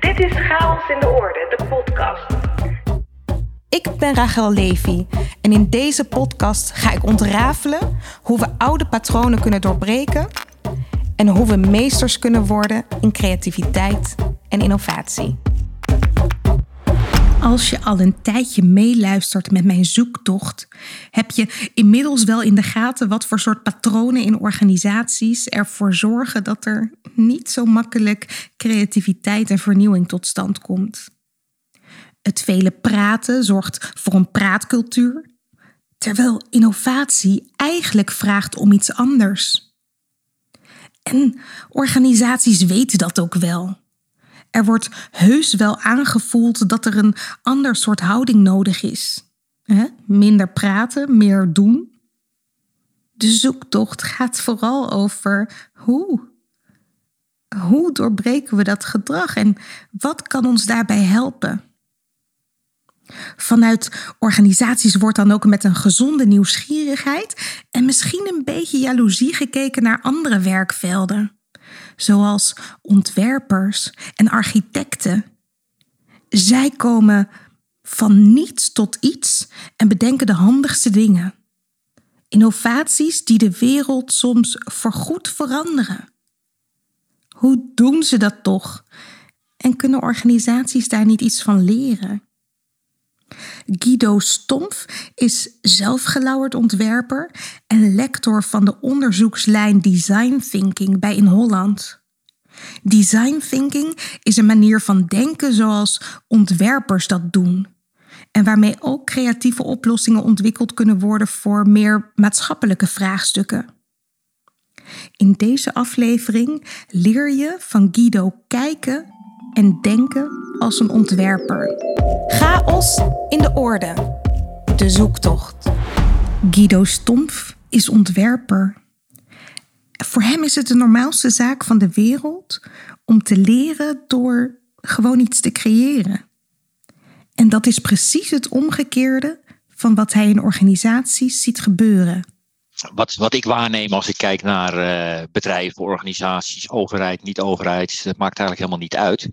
Dit is Chaos in de Orde, de podcast. Ik ben Rachel Levy en in deze podcast ga ik ontrafelen hoe we oude patronen kunnen doorbreken en hoe we meesters kunnen worden in creativiteit en innovatie. Als je al een tijdje meeluistert met mijn zoektocht, heb je inmiddels wel in de gaten wat voor soort patronen in organisaties ervoor zorgen dat er niet zo makkelijk creativiteit en vernieuwing tot stand komt. Het vele praten zorgt voor een praatcultuur, terwijl innovatie eigenlijk vraagt om iets anders. En organisaties weten dat ook wel. Er wordt heus wel aangevoeld dat er een ander soort houding nodig is. Minder praten, meer doen. De zoektocht gaat vooral over hoe. Hoe doorbreken we dat gedrag en wat kan ons daarbij helpen? Vanuit organisaties wordt dan ook met een gezonde nieuwsgierigheid en misschien een beetje jaloezie gekeken naar andere werkvelden zoals ontwerpers en architecten. Zij komen van niets tot iets en bedenken de handigste dingen. Innovaties die de wereld soms voorgoed veranderen. Hoe doen ze dat toch? En kunnen organisaties daar niet iets van leren? Guido Stomf is zelfgelauwerd ontwerper en lector van de onderzoekslijn Design Thinking bij In Holland. Design thinking is een manier van denken zoals ontwerpers dat doen. En waarmee ook creatieve oplossingen ontwikkeld kunnen worden voor meer maatschappelijke vraagstukken. In deze aflevering leer je van Guido kijken en denken als een ontwerper. Chaos in de orde. De zoektocht. Guido Stompf is ontwerper. Voor hem is het de normaalste zaak van de wereld om te leren door gewoon iets te creëren. En dat is precies het omgekeerde van wat hij in organisaties ziet gebeuren wat, wat ik waarneem als ik kijk naar uh, bedrijven, organisaties, overheid, niet-overheid, dat maakt eigenlijk helemaal niet uit.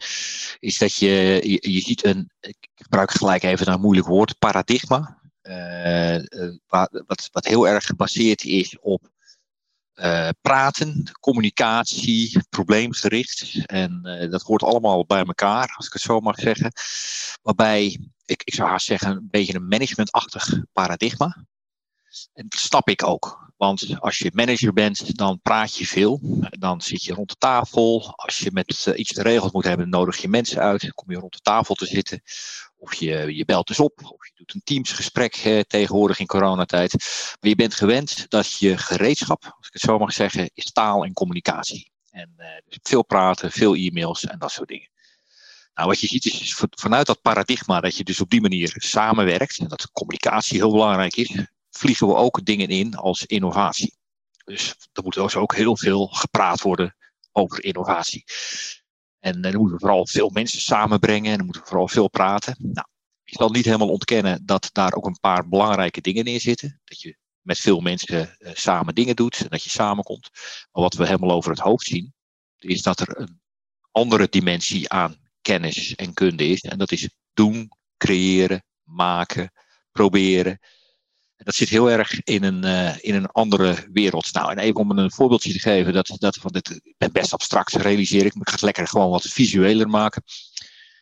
Is dat je, je, ziet een, ik gebruik gelijk even een moeilijk woord, paradigma. Uh, wat, wat heel erg gebaseerd is op praten, communicatie, probleemgericht. En dat hoort allemaal bij elkaar, als ik het zo mag zeggen. Waarbij, ik, ik zou haast zeggen, een beetje een managementachtig paradigma. En dat snap ik ook. Want als je manager bent, dan praat je veel. Dan zit je rond de tafel. Als je met uh, iets geregeld moet hebben, nodig je mensen uit. Dan kom je rond de tafel te zitten. Of je, je belt dus op. Of je doet een teamsgesprek eh, tegenwoordig in coronatijd. Maar je bent gewend dat je gereedschap, als ik het zo mag zeggen, is taal en communicatie. En uh, dus veel praten, veel e-mails en dat soort dingen. Nou, wat je ziet is vanuit dat paradigma dat je dus op die manier samenwerkt en dat communicatie heel belangrijk is, vliegen we ook dingen in als innovatie. Dus er moet dus ook heel veel gepraat worden over innovatie. En dan moeten we vooral veel mensen samenbrengen en dan moeten we vooral veel praten. Nou, ik zal niet helemaal ontkennen dat daar ook een paar belangrijke dingen in zitten. Dat je met veel mensen uh, samen dingen doet en dat je samenkomt. Maar wat we helemaal over het hoofd zien, is dat er een andere dimensie aan kennis en kunde is. En dat is doen, creëren, maken, proberen dat zit heel erg in een, uh, in een andere wereld. Nou, en even om een voorbeeldje te geven, dat, dat, van dit, ben best abstract, realiseer ik, maar ik ga het lekker gewoon wat visueler maken.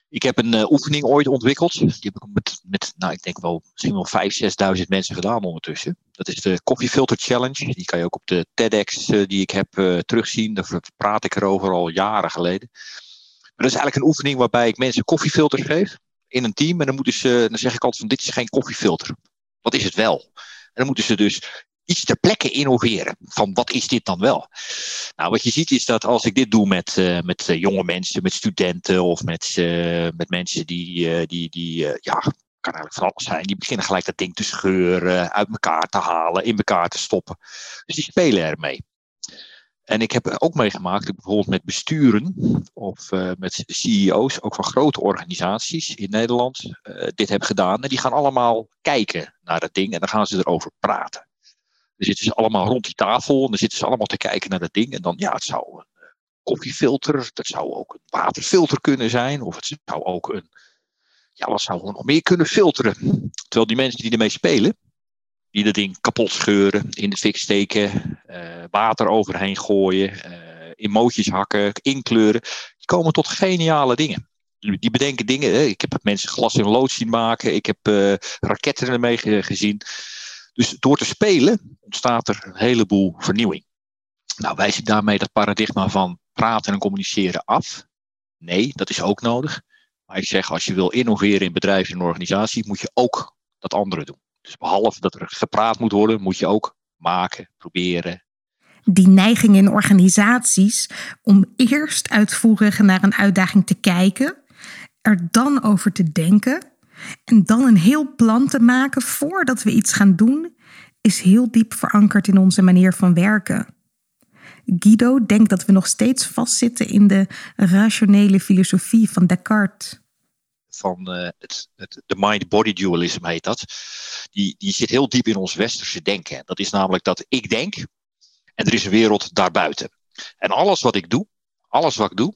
Ik heb een uh, oefening ooit ontwikkeld. Die heb ik met, met nou, ik denk wel, misschien wel 5.000, 6.000 mensen gedaan ondertussen. Dat is de Coffee Filter Challenge. Die kan je ook op de TEDx uh, die ik heb terugzien. Daar praat ik erover al jaren geleden. Maar dat is eigenlijk een oefening waarbij ik mensen koffiefilters geef in een team. En dan, moeten ze, dan zeg ik altijd van dit is geen koffiefilter. Wat is het wel? En dan moeten ze dus iets ter plekke innoveren. Van wat is dit dan wel? Nou, wat je ziet is dat als ik dit doe met, uh, met uh, jonge mensen, met studenten of met, uh, met mensen die, die, die ja, kan eigenlijk van alles zijn. Die beginnen gelijk dat ding te scheuren, uit elkaar te halen, in elkaar te stoppen. Dus die spelen ermee. En ik heb ook meegemaakt, dat bijvoorbeeld met besturen of uh, met CEO's, ook van grote organisaties in Nederland, uh, dit hebben gedaan. En die gaan allemaal kijken naar het ding en dan gaan ze erover praten. Dan zitten ze allemaal rond die tafel en dan zitten ze allemaal te kijken naar dat ding. En dan, ja, het zou een koffiefilter, dat zou ook een waterfilter kunnen zijn, of het zou ook een, ja, wat zou er nog meer kunnen filteren? Terwijl die mensen die ermee spelen, die dat ding kapot scheuren, in de fik steken, uh, water overheen gooien, uh, emoties hakken, inkleuren, die komen tot geniale dingen. Die bedenken dingen. Hè? Ik heb mensen glas in lood zien maken. Ik heb uh, raketten ermee gezien. Dus door te spelen ontstaat er een heleboel vernieuwing. Nou, wijs ik daarmee dat paradigma van praten en communiceren af? Nee, dat is ook nodig. Maar ik zeg, als je wil innoveren in bedrijven en organisaties, moet je ook dat andere doen. Dus behalve dat er gepraat moet worden, moet je ook maken, proberen. Die neiging in organisaties om eerst uitvoerig naar een uitdaging te kijken, er dan over te denken en dan een heel plan te maken voordat we iets gaan doen, is heel diep verankerd in onze manier van werken. Guido denkt dat we nog steeds vastzitten in de rationele filosofie van Descartes. Van uh, het, het, de mind-body dualism heet dat. Die, die zit heel diep in ons westerse denken. Dat is namelijk dat ik denk en er is een wereld daarbuiten. En alles wat ik doe, alles wat ik doe,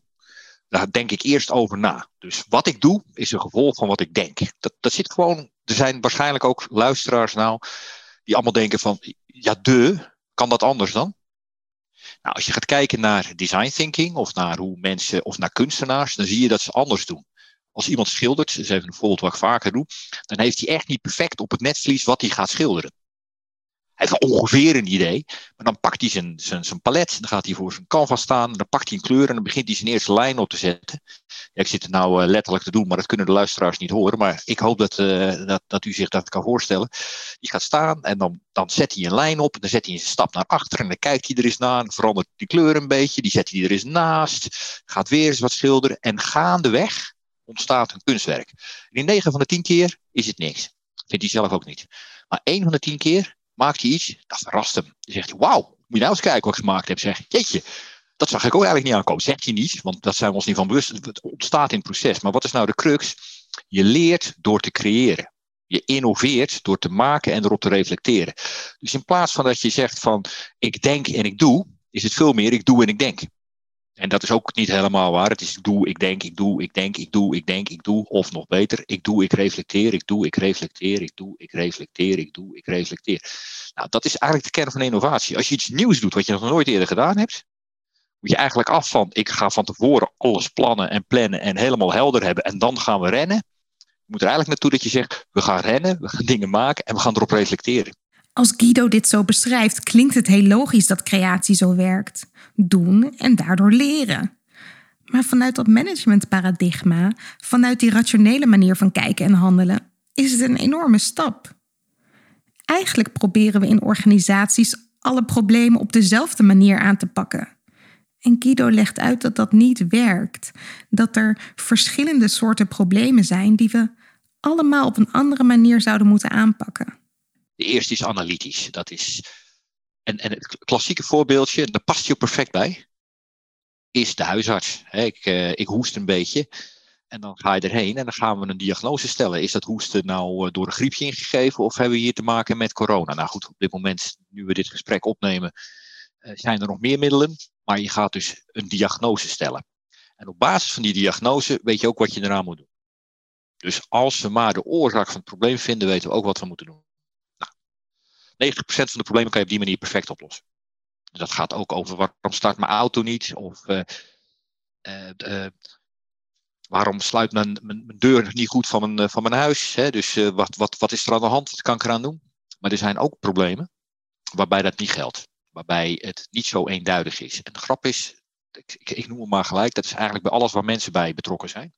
daar denk ik eerst over na. Dus wat ik doe, is een gevolg van wat ik denk. Dat, dat zit gewoon. Er zijn waarschijnlijk ook luisteraars nou die allemaal denken van ja, de, kan dat anders dan? Nou, als je gaat kijken naar design thinking of naar hoe mensen of naar kunstenaars, dan zie je dat ze anders doen. Als iemand schildert, dat even een voorbeeld wat ik vaker doe, dan heeft hij echt niet perfect op het netvlies wat hij gaat schilderen. Hij heeft ongeveer een idee, maar dan pakt hij zijn, zijn, zijn palet, dan gaat hij voor zijn canvas staan, dan pakt hij een kleur en dan begint hij zijn eerste lijn op te zetten. Ja, ik zit het nou uh, letterlijk te doen, maar dat kunnen de luisteraars niet horen, maar ik hoop dat, uh, dat, dat u zich dat kan voorstellen. Die gaat staan en dan, dan zet hij een lijn op, dan zet hij een stap naar achter en dan kijkt hij er eens naar, verandert die kleur een beetje, die zet hij er eens naast, gaat weer eens wat schilderen en gaandeweg ontstaat een kunstwerk. in 9 van de 10 keer is het niks. Vindt hij zelf ook niet. Maar 1 van de 10 keer maakt hij iets, dat verrast hem. Dan zegt hij, wauw, moet je nou eens kijken wat ik gemaakt heb. Zeg, jeetje, dat zag ik ook eigenlijk niet aankomen. Zegt hij niet, want dat zijn we ons niet van bewust. Het ontstaat in het proces. Maar wat is nou de crux? Je leert door te creëren. Je innoveert door te maken en erop te reflecteren. Dus in plaats van dat je zegt van ik denk en ik doe, is het veel meer ik doe en ik denk. En dat is ook niet helemaal waar. Het is ik doe, ik denk, ik doe, ik denk, ik doe, ik denk, ik doe. Of nog beter, ik doe, ik reflecteer, ik doe, ik reflecteer, ik doe, ik reflecteer, ik doe, ik reflecteer. Nou, dat is eigenlijk de kern van innovatie. Als je iets nieuws doet wat je nog nooit eerder gedaan hebt, moet je eigenlijk af van, ik ga van tevoren alles plannen en plannen en helemaal helder hebben en dan gaan we rennen. Je moet er eigenlijk naartoe dat je zegt, we gaan rennen, we gaan dingen maken en we gaan erop reflecteren. Als Guido dit zo beschrijft, klinkt het heel logisch dat creatie zo werkt. Doen en daardoor leren. Maar vanuit dat managementparadigma, vanuit die rationele manier van kijken en handelen, is het een enorme stap. Eigenlijk proberen we in organisaties alle problemen op dezelfde manier aan te pakken. En Guido legt uit dat dat niet werkt. Dat er verschillende soorten problemen zijn die we allemaal op een andere manier zouden moeten aanpakken. De eerste is analytisch. Dat is, en, en het klassieke voorbeeldje, daar past je perfect bij, is de huisarts. ik, uh, ik hoest een beetje en dan ga je erheen en dan gaan we een diagnose stellen. Is dat hoesten nou eh, door een griepje ingegeven of hebben we hier te maken met corona? Nou goed, op dit moment, nu we dit gesprek opnemen, uh, zijn er nog meer middelen. Maar je gaat dus een diagnose stellen. En op basis van die diagnose weet je ook wat je eraan moet doen. Dus als we maar de oorzaak van het probleem vinden, weten we ook wat we moeten doen. 90% van de problemen kan je op die manier perfect oplossen. Dat gaat ook over waarom start mijn auto niet? Of uh, uh, waarom sluit mijn, mijn, deur niet goed van mijn, van mijn huis? Hè? Dus wat, wat, wat is er aan de hand? Wat kan ik eraan doen? Maar er zijn ook problemen waarbij dat niet geldt. Waarbij het niet zo eenduidig is. En de grap is, ik, ik, ik noem het maar gelijk, dat is eigenlijk bij alles waar mensen bij betrokken zijn.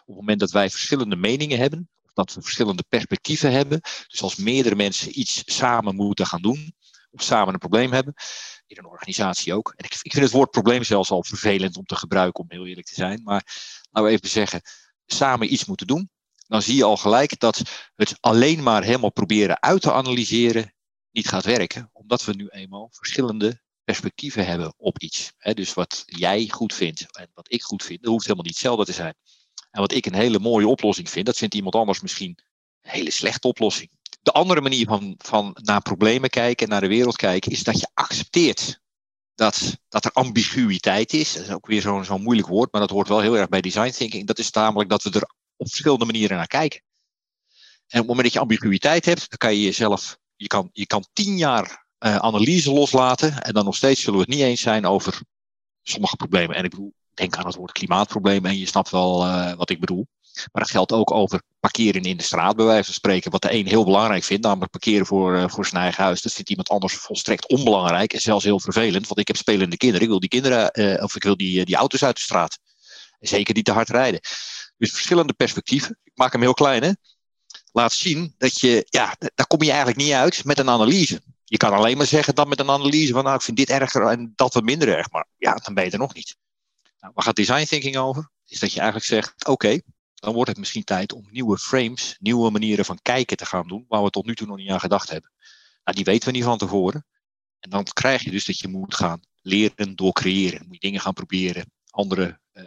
Op het moment dat wij verschillende meningen hebben, dat we verschillende perspectieven hebben. Dus als meerdere mensen iets samen moeten gaan doen, of samen een probleem hebben, in een organisatie ook. En ik, ik vind het woord probleem zelfs al vervelend om te gebruiken, om heel eerlijk te zijn. Maar laten we even zeggen, samen iets moeten doen. Dan zie je al gelijk dat het alleen maar helemaal proberen uit te analyseren niet gaat werken. Omdat we nu eenmaal verschillende perspectieven hebben op iets. dus wat jij goed vindt en wat ik goed vind, dat hoeft helemaal niet hetzelfde te zijn. En wat ik een hele mooie oplossing vind, dat vindt iemand anders misschien een hele slechte oplossing. De andere manier van, van naar problemen kijken, naar de wereld kijken, is dat je accepteert dat, dat er ambiguïteit is. Dat is ook weer zo'n zo'n moeilijk woord, maar dat hoort wel heel erg bij design thinking. Dat is namelijk dat we er op verschillende manieren naar kijken. En op het moment dat je ambiguïteit hebt, dan kan je jezelf, je kan, je kan tien jaar uh, analyse loslaten en dan nog steeds zullen we het niet eens zijn over sommige problemen. En ik bedoel, denk aan het woord klimaatprobleem en je snapt wel uh, wat ik bedoel. Maar dat geldt ook over parkeren in de straat, bij wijze van spreken. Wat de een heel belangrijk vindt, namelijk parkeren voor, uh, voor zijn eigen huis. Dat vindt iemand anders volstrekt onbelangrijk en zelfs heel vervelend. Want ik heb spelende kinderen. Ik wil die kinderen, uh, of ik wil die, die auto's uit de straat. Zeker niet te hard rijden. Dus verschillende perspectieven. Ik maak hem heel klein, hè. Laat zien dat je, ja, daar kom je eigenlijk niet uit met een analyse. Je kan alleen maar zeggen dat met een analyse van, nou, ik vind dit erger en dat wat minder erg. Maar ja, dan ben je er nog niet. Nou, waar gaat design thinking over? Is dat je eigenlijk zegt, oké, dan wordt het misschien tijd om nieuwe frames, nieuwe manieren van kijken te gaan doen, waar we tot nu toe nog niet aan gedacht hebben. Nou, die weten we niet van tevoren. En dan krijg je dus dat je moet gaan leren door creëren. Moet je dingen gaan proberen, andere uh,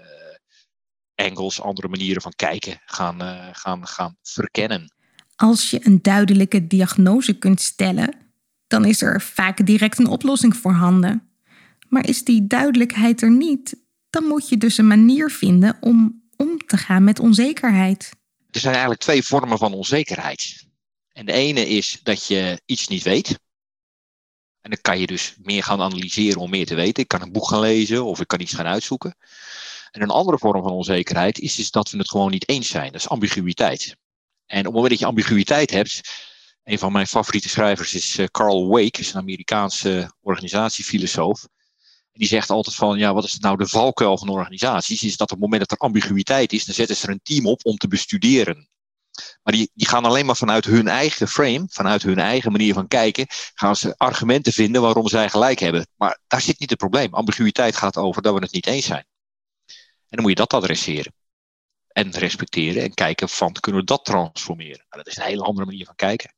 angles, andere manieren van kijken gaan, uh, gaan, gaan verkennen. Als je een duidelijke diagnose kunt stellen, dan is er vaak direct een oplossing voorhanden. Maar is die duidelijkheid er niet, dan moet je dus een manier vinden om om te gaan met onzekerheid? Er zijn eigenlijk twee vormen van onzekerheid. En de ene is dat je iets niet weet. En dan kan je dus meer gaan analyseren om meer te weten. Ik kan een boek gaan lezen of ik kan iets gaan uitzoeken. En een andere vorm van onzekerheid is, is dat we het gewoon niet eens zijn. Dat is ambiguïteit. En op het moment dat je ambiguïteit hebt, een van mijn favoriete schrijvers is eh, Carl Wake, is een Amerikaanse organisatiefilosoof die zegt altijd van, ja, wat is nou de valkuil van organisaties? Is dat op het moment dat er ambiguïteit is, dan zetten ze er een team op om te bestuderen. Maar die, die gaan alleen maar vanuit hun eigen frame, vanuit hun eigen manier van kijken, gaan ze argumenten vinden waarom zij gelijk hebben. Maar daar zit niet het probleem. Ambiguïteit gaat over dat we het niet eens zijn. En dan moet je dat adresseren. En respecteren en kijken van, kunnen we dat transformeren? Nou, dat is een hele andere manier van kijken.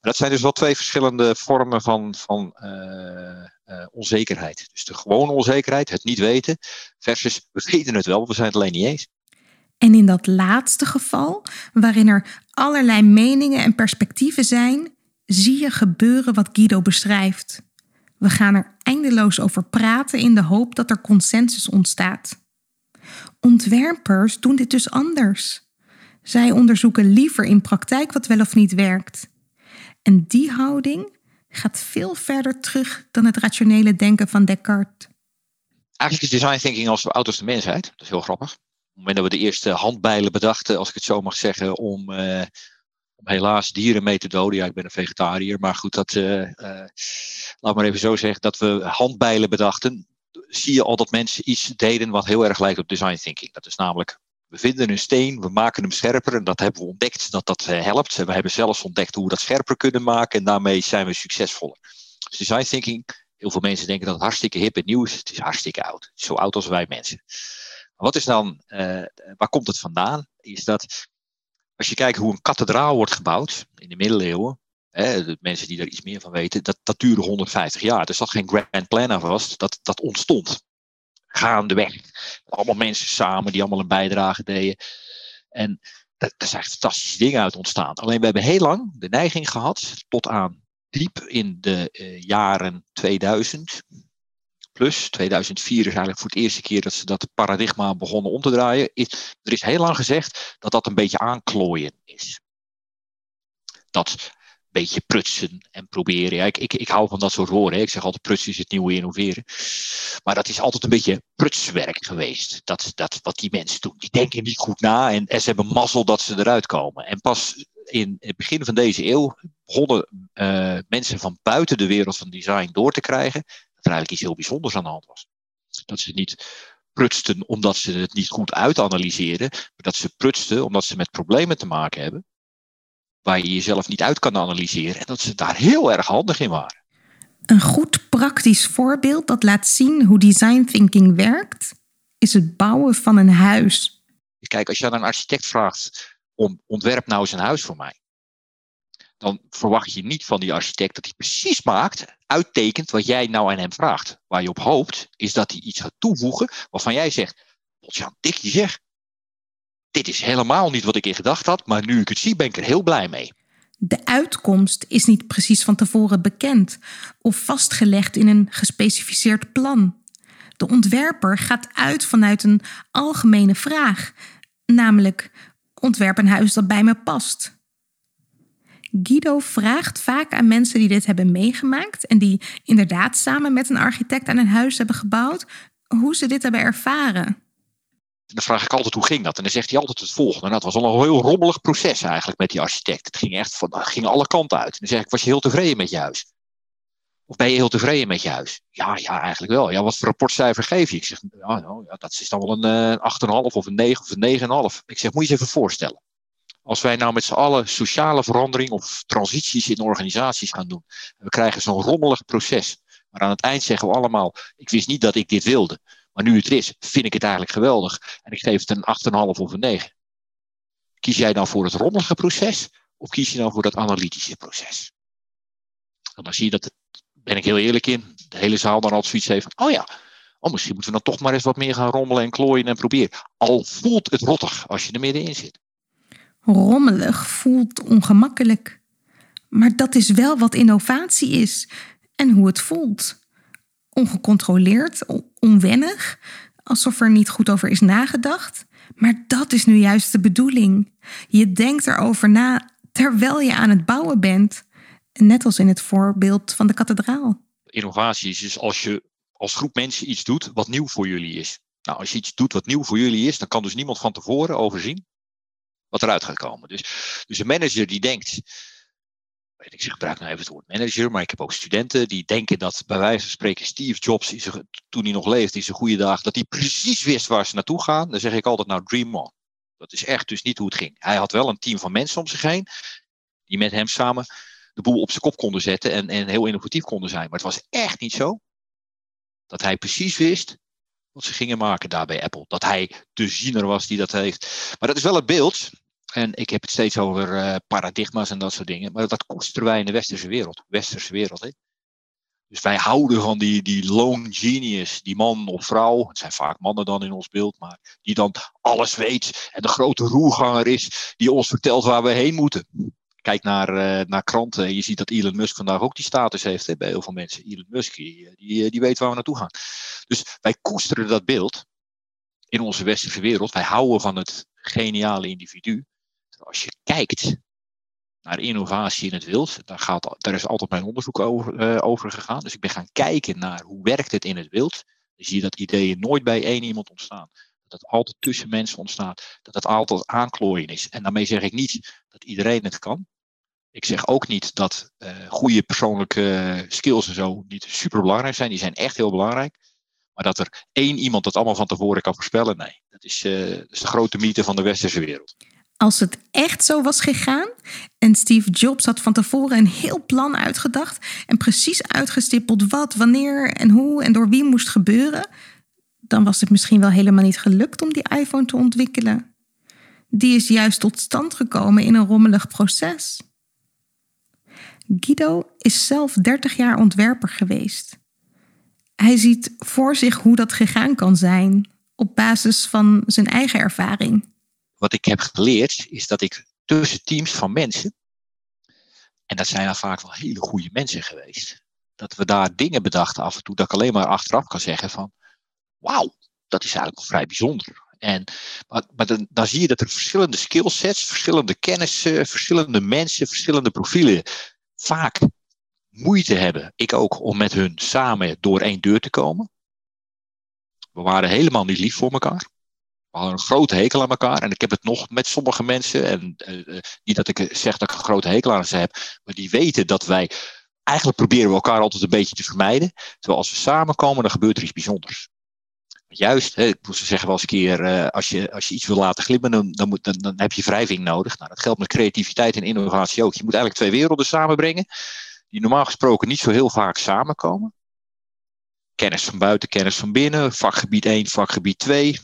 Dat zijn dus wel twee verschillende vormen van, van uh, uh, onzekerheid. Dus de gewone onzekerheid, het niet weten, versus we weten het wel, we zijn het alleen niet eens. En in dat laatste geval, waarin er allerlei meningen en perspectieven zijn, zie je gebeuren wat Guido beschrijft. We gaan er eindeloos over praten in de hoop dat er consensus ontstaat. Ontwerpers doen dit dus anders. Zij onderzoeken liever in praktijk wat wel of niet werkt. En die houding gaat veel verder terug dan het rationele denken van Descartes. Eigenlijk is design thinking als oud als de mensheid. Dat is heel grappig. Op het moment dat we de eerste handbijlen bedachten, als ik het zo mag zeggen, om, uh, om helaas dieren mee te doden. Ja, ik ben een vegetariër, maar goed, dat, uh, uh, laat maar even zo zeggen, dat we handbijlen bedachten, zie je al dat mensen iets deden wat heel erg lijkt op design thinking. Dat is namelijk we vinden een steen, we maken hem scherper en dat hebben we ontdekt dat dat eh, helpt. We hebben zelfs ontdekt hoe we dat scherper kunnen maken en daarmee zijn we succesvoller. Dus design thinking, heel veel mensen denken dat het hartstikke hip en nieuw is. Het is hartstikke oud. Zo oud als wij mensen. Maar wat is dan, uh, waar komt het vandaan? Is dat als je kijkt hoe een kathedraal wordt gebouwd in de middeleeuwen, hè, de mensen die daar iets meer van weten, dat, dat duurde 150 jaar. Dus dat geen grand plan was, dat, dat ontstond gaandeweg. Allemaal mensen samen die allemaal een bijdrage deden. En daar zijn fantastische dingen uit ontstaan. Alleen we hebben heel lang de neiging gehad, tot aan diep in de uh, jaren 2000. Plus 2004 is eigenlijk voor het eerste keer dat ze dat paradigma begonnen om te draaien. Er is heel lang gezegd dat dat een beetje aanklooien is. Dat beetje prutsen en proberen. Ja, ik, ik, ik hou van dat soort woorden. Ik zeg altijd prutsen is het nieuwe innoveren. Maar dat is altijd een beetje prutswerk geweest. Dat, dat wat die mensen doen. Die denken niet goed na en, ze hebben mazzel dat ze eruit komen. En pas in het begin van deze eeuw begonnen uh, mensen van buiten de wereld van design door te krijgen dat er eigenlijk iets heel bijzonders aan de hand was. Dat ze niet prutsten omdat ze het niet goed uitanalyseerden, maar dat ze prutsten omdat ze met problemen te maken hebben waar je jezelf niet uit kan analyseren. En dat ze daar heel erg handig in waren. Een goed praktisch voorbeeld dat laat zien hoe design thinking werkt, is het bouwen van een huis. Kijk, als je aan een architect vraagt om ontwerp nou eens een huis voor mij, dan verwacht je niet van die architect dat hij precies maakt, uittekent wat jij nou aan hem vraagt. Waar je op hoopt, is dat hij iets gaat toevoegen waarvan jij zegt, Jan Dikkie zeg, dit is helemaal niet wat ik in gedacht had, maar nu ik het zie, ben ik er heel blij mee. De uitkomst is niet precies van tevoren bekend of vastgelegd in een gespecificeerd plan. De ontwerper gaat uit vanuit een algemene vraag, namelijk ontwerp een huis dat bij me past. Guido vraagt vaak aan mensen die dit hebben meegemaakt en die inderdaad samen met een architect aan een huis hebben gebouwd, hoe ze dit hebben ervaren. Dan vraag ik altijd hoe ging dat? En dan zegt hij altijd het volgende. En dat was al een heel rommelig proces eigenlijk met die architect. Het ging echt van, ging alle kanten uit. En dan zeg ik, was je heel tevreden met je huis? Of ben je heel tevreden met je huis? Ja, ja, eigenlijk wel. Ja, wat voor rapportcijfer geef je? Ik zeg, nou, dat is dan wel een uh, 8,5 of een 9 of een 9,5. Ik zeg, moet je je even voorstellen. Als wij nou met z'n allen sociale verandering of transities in organisaties gaan doen. We krijgen zo'n rommelig proces. Maar aan het eind zeggen we allemaal, ik wist niet dat ik dit wilde. Maar nu het is, vind ik het eigenlijk geweldig. En ik geef het een 8,5 of een 9. Kies jij dan voor het rommelige proces? Of kies je dan voor dat analytische proces? Dan zie je dat, ben ik heel eerlijk in, de hele zaal dan altijd zoiets heeft van, oh ja, oh, misschien moeten we dan toch maar eens wat meer gaan rommelen en klooien en proberen. Al voelt het rottig als je er middenin zit. Rommelig voelt ongemakkelijk. Maar dat is wel wat innovatie is en hoe het voelt. Ongecontroleerd, onwennig, alsof er niet goed over is nagedacht. Maar dat is nu juist de bedoeling. Je denkt erover na terwijl je aan het bouwen bent. Net als in het voorbeeld van de kathedraal. Innovatie is dus als je als groep mensen iets doet wat nieuw voor jullie is. Nou, als je iets doet wat nieuw voor jullie is, dan kan dus niemand van tevoren overzien wat eruit gaat komen. Dus, dus een manager die denkt, ik gebruik nou even het woord manager, maar ik heb ook studenten die denken dat bij wijze van spreken Steve Jobs, toen hij nog leefde in zijn goede dagen, dat hij precies wist waar ze naartoe gaan. Dan zeg ik altijd, nou dream on. Dat is echt dus niet hoe het ging. Hij had wel een team van mensen om zich heen, die met hem samen de boel op zijn kop konden zetten en, en heel innovatief konden zijn. Maar het was echt niet zo dat hij precies wist wat ze gingen maken daar bij Apple. Dat hij de ziener was die dat heeft. Maar dat is wel het beeld. En ik heb het steeds over uh, paradigma's en dat soort dingen. Maar dat koesteren wij in de westerse wereld. Westerse wereld, hè. Dus wij houden van die, die lone genius, die man of vrouw, het zijn vaak mannen dan in ons beeld, maar die dan alles weet en de grote roerganger is, die ons vertelt waar we heen moeten. Kijk naar, uh, naar kranten en je ziet dat Elon Musk vandaag ook die status heeft hè, bij heel veel mensen. Elon Musk, die, die, die weet waar we naartoe gaan. Dus wij koesteren dat beeld in onze westerse wereld. Wij houden van het geniale individu. Als je kijkt naar innovatie in het wild, daar, gaat, daar is altijd mijn onderzoek over, uh, over gegaan. Dus ik ben gaan kijken naar hoe werkt het in het wild. Dan zie je dat ideeën nooit bij één iemand ontstaan. Dat het altijd tussen mensen ontstaat. Dat het altijd aanklooien is. En daarmee zeg ik niet dat iedereen het kan. Ik zeg ook niet dat uh, goede persoonlijke skills en zo niet super belangrijk zijn. Die zijn echt heel belangrijk. Maar dat er één iemand dat allemaal van tevoren kan voorspellen, nee. Dat is, uh, dat is de grote mythe van de westerse wereld. Als het echt zo was gegaan en Steve Jobs had van tevoren een heel plan uitgedacht en precies uitgestippeld wat, wanneer en hoe en door wie moest gebeuren, dan was het misschien wel helemaal niet gelukt om die iPhone te ontwikkelen. Die is juist tot stand gekomen in een rommelig proces. Guido is zelf 30 jaar ontwerper geweest. Hij ziet voor zich hoe dat gegaan kan zijn op basis van zijn eigen ervaring. Wat ik heb geleerd is dat ik tussen teams van mensen, en dat zijn dan vaak wel hele goede mensen geweest, dat we daar dingen bedachten af en toe dat ik alleen maar achteraf kan zeggen van, wauw, dat is eigenlijk wel vrij bijzonder. En, maar, dan, dan, zie je dat er verschillende skillsets, verschillende kennissen, verschillende mensen, verschillende profielen vaak moeite hebben, ik ook, om met hun samen door één deur te komen. We waren helemaal niet lief voor elkaar. We hadden een grote hekel aan elkaar. En ik heb het nog met sommige mensen. En uh, niet dat ik zeg dat ik een grote hekel aan ze heb. Maar die weten dat wij. Eigenlijk proberen we elkaar altijd een beetje te vermijden. Terwijl als we samenkomen, dan gebeurt er iets bijzonders. Juist, hè, ik moest zeggen wel eens een keer, als, je, als je iets wil laten glimmen, dan, dan, moet, dan heb je wrijving nodig. Nou, dat geldt met creativiteit en innovatie ook. Je moet eigenlijk twee werelden samenbrengen, die normaal gesproken niet zo heel vaak samenkomen. Kennis van buiten, kennis van binnen, vakgebied 1, vakgebied 2.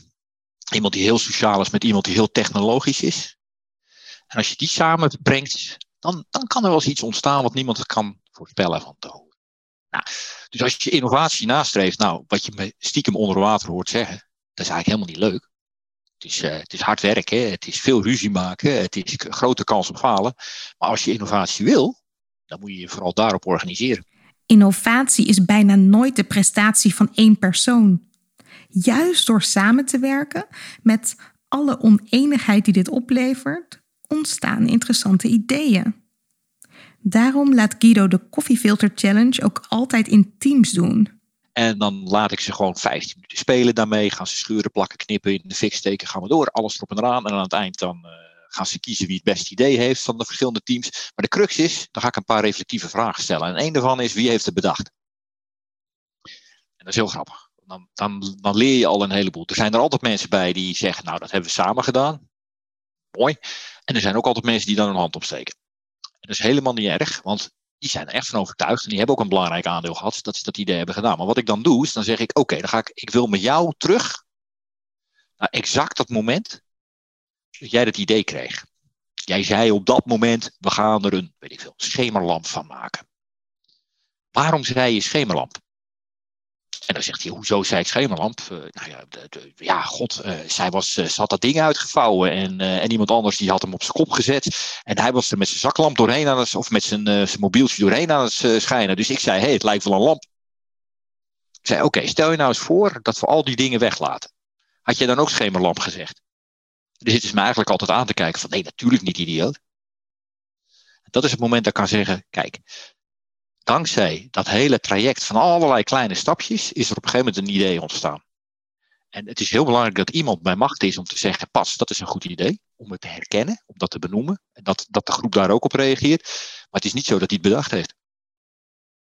Iemand die heel sociaal is met iemand die heel technologisch is. En als je die samenbrengt, dan, dan kan er wel eens iets ontstaan wat niemand kan voorspellen van te horen. Nou, dus als je innovatie nastreeft, nou, wat je me stiekem onder water hoort zeggen, dat is eigenlijk helemaal niet leuk. Het is, uh, het is hard werken, het is veel ruzie maken, het is grote kans op falen. Maar als je innovatie wil, dan moet je je vooral daarop organiseren. Innovatie is bijna nooit de prestatie van één persoon. Juist door samen te werken met alle oneenigheid die dit oplevert, ontstaan interessante ideeën. Daarom laat Guido de Koffiefilter Challenge ook altijd in teams doen. En dan laat ik ze gewoon 15 minuten spelen daarmee. Gaan ze schuren, plakken, knippen, in de fik steken, gaan we door. Alles erop en eraan. En aan het eind dan uh, gaan ze kiezen wie het beste idee heeft van de verschillende teams. Maar de crux is, dan ga ik een paar reflectieve vragen stellen. En een daarvan is, wie heeft het bedacht? En dat is heel grappig. Dan, dan, dan leer je al een heleboel. Er zijn er altijd mensen bij die zeggen, nou dat hebben we samen gedaan. Mooi. En er zijn ook altijd mensen die dan een hand opsteken. En dat is helemaal niet erg, want die zijn er echt van overtuigd. En die hebben ook een belangrijk aandeel gehad dat ze dat idee hebben gedaan. Maar wat ik dan doe, is dan zeg ik, oké, dan ga ik, ik wil met jou terug naar exact dat moment dat jij dat idee kreeg. Jij zei op dat moment, we gaan er een, weet ik veel, schemerlamp van maken. Waarom zei je schemerlamp? En dan zegt hij, hoezo zei ik schemerlamp? Uh, nou ja, ja, god, uh, zij was, uh, ze had dat ding uitgevouwen en, en iemand anders die had hem op zijn kop gezet. En hij was er met zijn zaklamp doorheen aan het, of met zijn, zijn mobieltje doorheen aan het schijnen. Dus ik zei, hey, het lijkt wel een lamp. Ik zei, oké, stel je nou eens voor dat we al die dingen weglaten. Had je dan ook schemerlamp gezegd? Er zitten ze me eigenlijk altijd aan te kijken van, nee, natuurlijk niet, idioot. Dat is het moment dat ik kan zeggen, kijk, dankzij dat hele traject van allerlei kleine stapjes is er op een gegeven moment een idee ontstaan. En het is heel belangrijk dat iemand bij macht is om te zeggen, pas, dat is een goed idee. Om het te herkennen, om dat te benoemen. En dat, dat de groep daar ook op reageert. Maar het is niet zo dat hij het bedacht heeft.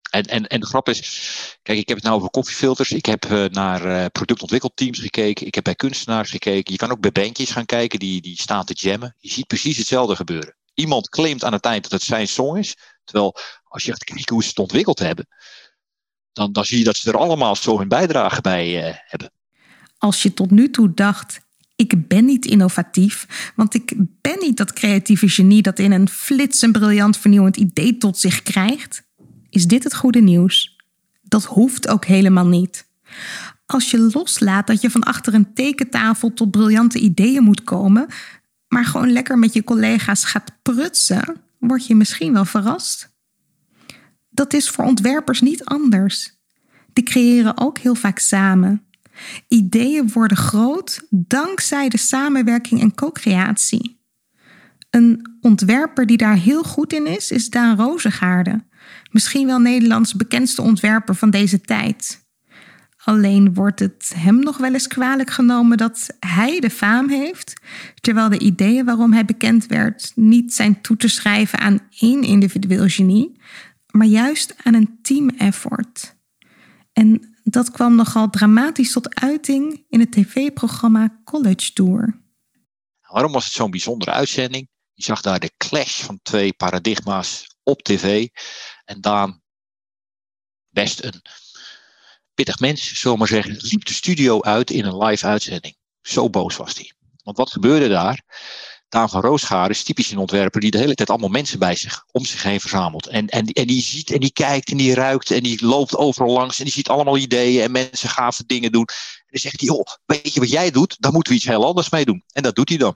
En, en, en de grap is, kijk, ik heb het nou over koffiefilters. Ik heb uh, naar uh, productontwikkelteams gekeken. Ik heb bij kunstenaars gekeken. Je kan ook bij bandjes gaan kijken die, die staan te jammen. Je ziet precies hetzelfde gebeuren. Iemand claimt aan het eind dat het zijn song is. Terwijl als je gaat kijken hoe ze het ontwikkeld hebben, dan, dan zie je dat ze er allemaal zo hun bijdrage bij uh, hebben. Als je tot nu toe dacht, ik ben niet innovatief, want ik ben niet dat creatieve genie dat in een flits een briljant vernieuwend idee tot zich krijgt, is dit het goede nieuws. Dat hoeft ook helemaal niet. Als je loslaat dat je van achter een tekentafel tot briljante ideeën moet komen, maar gewoon lekker met je collega's gaat prutsen, word je misschien wel verrast. Dat is voor ontwerpers niet anders. Die creëren ook heel vaak samen. Ideeën worden groot dankzij de samenwerking en co-creatie. Een ontwerper die daar heel goed in is, is Daan Rozengaarde. Misschien wel Nederlands bekendste ontwerper van deze tijd. Alleen wordt het hem nog wel eens kwalijk genomen dat hij de faam heeft, terwijl de ideeën waarom hij bekend werd niet zijn toe te schrijven aan één individueel genie, maar juist aan een team effort. En dat kwam nogal dramatisch tot uiting in het tv-programma College Tour. Waarom was het zo'n bijzondere uitzending? Je zag daar de clash van twee paradigma's op tv. En Daan, best een pittig mens, zullen maar zeggen, liep de studio uit in een live uitzending. Zo boos was hij. Want wat gebeurde daar? Daan van Roosgaard is typisch een ontwerper die de hele tijd allemaal mensen bij zich, om zich heen verzamelt. En, en, en die ziet en die kijkt en die ruikt en die loopt overal langs en die ziet allemaal ideeën en mensen gave dingen doen. En dan zegt hij, joh, weet je wat jij doet? Daar moeten we iets heel anders mee doen. En dat doet hij dan.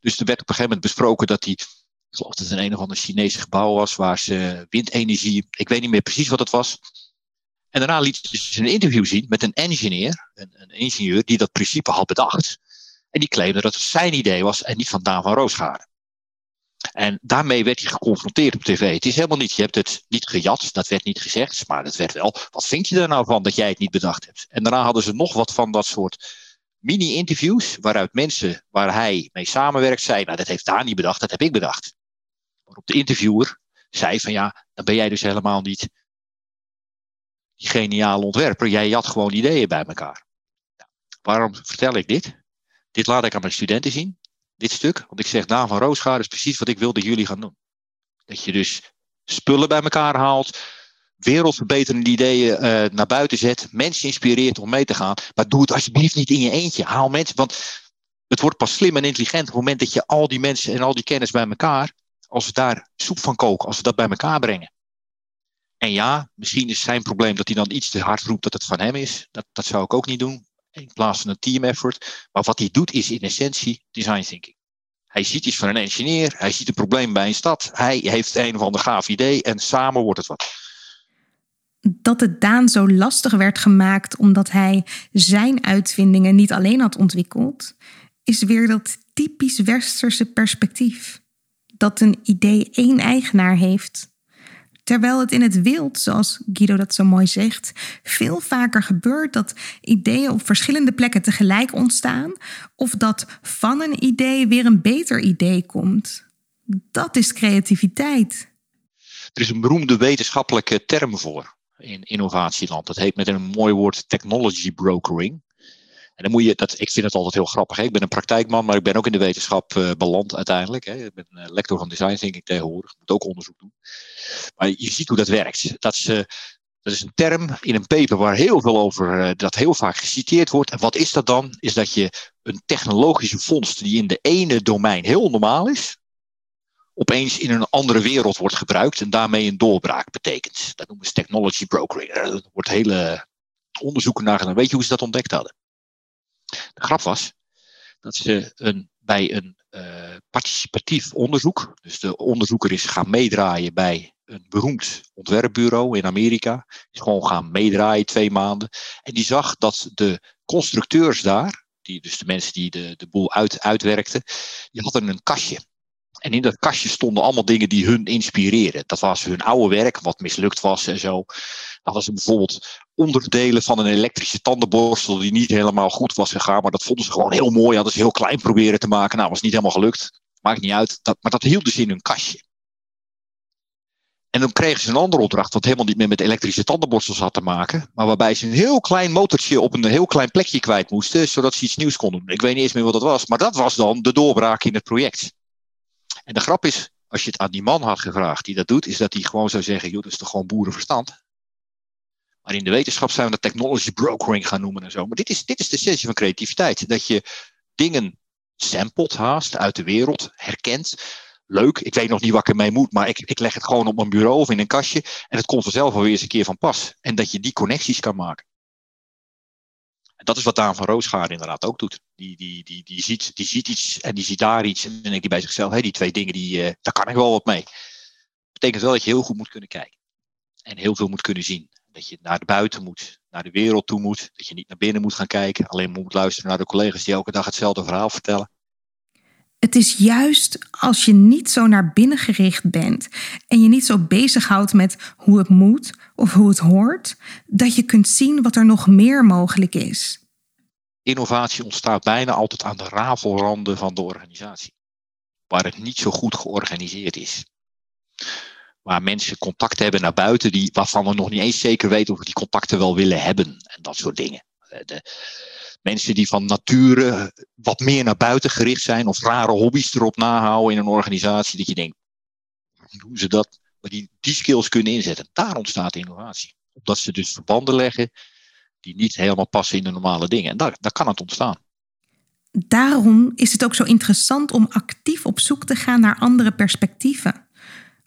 Dus er werd op een gegeven moment besproken dat hij, ik geloof dat het een, een of ander Chinese gebouw was, waar ze windenergie, ik weet niet meer precies wat het was. En daarna liet ze een interview zien met een engineer, een, een ingenieur die dat principe had bedacht. En die claimde dat het zijn idee was en niet van Daan van Roosgaarden. En daarmee werd hij geconfronteerd op tv. Het is helemaal niet, je hebt het niet gejat, dat werd niet gezegd, maar dat werd wel. Wat vind je er nou van dat jij het niet bedacht hebt? En daarna hadden ze nog wat van dat soort mini-interviews, waaruit mensen waar hij mee samenwerkt zeiden, nou dat heeft Daan niet bedacht, dat heb ik bedacht. Waarop de interviewer zei van ja, dan ben jij dus helemaal niet die geniale ontwerper. Jij had gewoon ideeën bij elkaar. Waarom vertel ik dit? Dit laat ik aan mijn studenten zien, dit stuk. Want ik zeg, Daan van Roosgaard is precies wat ik wil dat jullie gaan doen. Dat je dus spullen bij elkaar haalt, wereldverbeterende ideeën uh, naar buiten zet, mensen inspireert om mee te gaan. Maar doe het alsjeblieft niet in je eentje. Haal mensen, want het wordt pas slim en intelligent op het moment dat je al die mensen en al die kennis bij elkaar, als we daar soep van koken, als we dat bij elkaar brengen. En ja, misschien is zijn probleem dat hij dan iets te hard roept dat het van hem is. Dat, dat zou ik ook niet doen. In plaats van een team effort. Maar wat hij doet is in essentie design thinking. Hij ziet iets van een engineer, hij ziet een probleem bij een stad, hij heeft een of ander gaaf idee en samen wordt het wat. Dat het Daan zo lastig werd gemaakt omdat hij zijn uitvindingen niet alleen had ontwikkeld, is weer dat typisch westerse perspectief. Dat een idee één eigenaar heeft. Terwijl het in het wild, zoals Guido dat zo mooi zegt, veel vaker gebeurt dat ideeën op verschillende plekken tegelijk ontstaan, of dat van een idee weer een beter idee komt. Dat is creativiteit. Er is een beroemde wetenschappelijke term voor in innovatieland. Dat heet met een mooi woord technology brokering. En dan moet je, dat, ik vind het altijd heel grappig. Hè? Ik ben een praktijkman, maar ik ben ook in de wetenschap uh, beland uiteindelijk. Hè? Ik ben uh, lector van design thinking tegenwoordig. Ik moet ook onderzoek doen. Maar je ziet hoe dat werkt. Dat is, dat is een term in een paper waar heel veel over, dat heel vaak geciteerd wordt. En wat is dat dan? Is dat je een technologische vondst die in de ene domein heel normaal is, opeens in een andere wereld wordt gebruikt en daarmee een doorbraak betekent. Dat noemen ze technology brokering. Er wordt hele onderzoeken naar gedaan. Weet je hoe ze dat ontdekt hadden? De grap was dat ze een, bij een uh, participatief onderzoek, dus de onderzoeker is gaan meedraaien bij een beroemd ontwerpbureau in Amerika, is gewoon gaan meedraaien twee maanden. En die zag dat de constructeurs daar, die, dus de mensen die de, de boel uit, uitwerkten, die hadden een kastje. En in dat kastje stonden allemaal dingen die hun inspireerden. Dat was hun oude werk, wat mislukt was en zo. Dat was bijvoorbeeld onderdelen van een elektrische tandenborstel die niet helemaal goed was gegaan. Maar dat vonden ze gewoon heel mooi. Hadden ze heel klein proberen te maken. Nou, was niet helemaal gelukt. Maakt niet uit. Dat, maar dat hielden ze in hun kastje. En dan kregen ze een andere opdracht, wat helemaal niet meer met elektrische tandenborstels had te maken. Maar waarbij ze een heel klein motortje op een heel klein plekje kwijt moesten, zodat ze iets nieuws konden doen. Ik weet niet eens meer wat dat was, maar dat was dan de doorbraak in het project. En de grap is, als je het aan die man had gevraagd die dat doet, is dat hij gewoon zou zeggen: joh, dat is toch gewoon boerenverstand. Maar in de wetenschap zijn we dat technology brokering gaan noemen en zo. Maar dit is, dit is de essentie van creativiteit. Dat je dingen samplet haast uit de wereld, herkent. Leuk, ik weet nog niet wat ik ermee moet, maar ik, ik leg het gewoon op mijn bureau of in een kastje. En het komt vanzelf alweer eens een keer van pas. En dat je die connecties kan maken. En dat is wat Daan van Roosgaard inderdaad ook doet. Die, die, die, die, ziet, die ziet iets en die ziet daar iets. En dan denkt hij bij zichzelf, die twee dingen, die, uh, daar kan ik wel wat mee. Betekent wel dat je heel goed moet kunnen kijken. En heel veel moet kunnen zien. Dat je naar buiten moet, naar de wereld toe moet. Dat je niet naar binnen moet gaan kijken. Alleen moet luisteren naar de collega's die elke dag hetzelfde verhaal vertellen. Het is juist als je niet zo naar binnen gericht bent en je niet zo bezighoudt met hoe het moet of hoe het hoort, dat je kunt zien wat er nog meer mogelijk is. Innovatie ontstaat bijna altijd aan de rafelranden van de organisatie, waar het niet zo goed georganiseerd is waar mensen contact hebben naar buiten, die, waarvan we nog niet eens zeker weten of we die contacten wel willen hebben en dat soort dingen. Eh, mensen die van nature wat meer naar buiten gericht zijn of rare hobby's erop nahouden in een organisatie, dat je denkt, hoe ze dat? Maar die die skills kunnen inzetten. Daar ontstaat innovatie. Omdat ze dus verbanden leggen die niet helemaal passen in de normale dingen. En daar, daar kan het ontstaan. Daarom is het ook zo interessant om actief op zoek te gaan naar andere perspectieven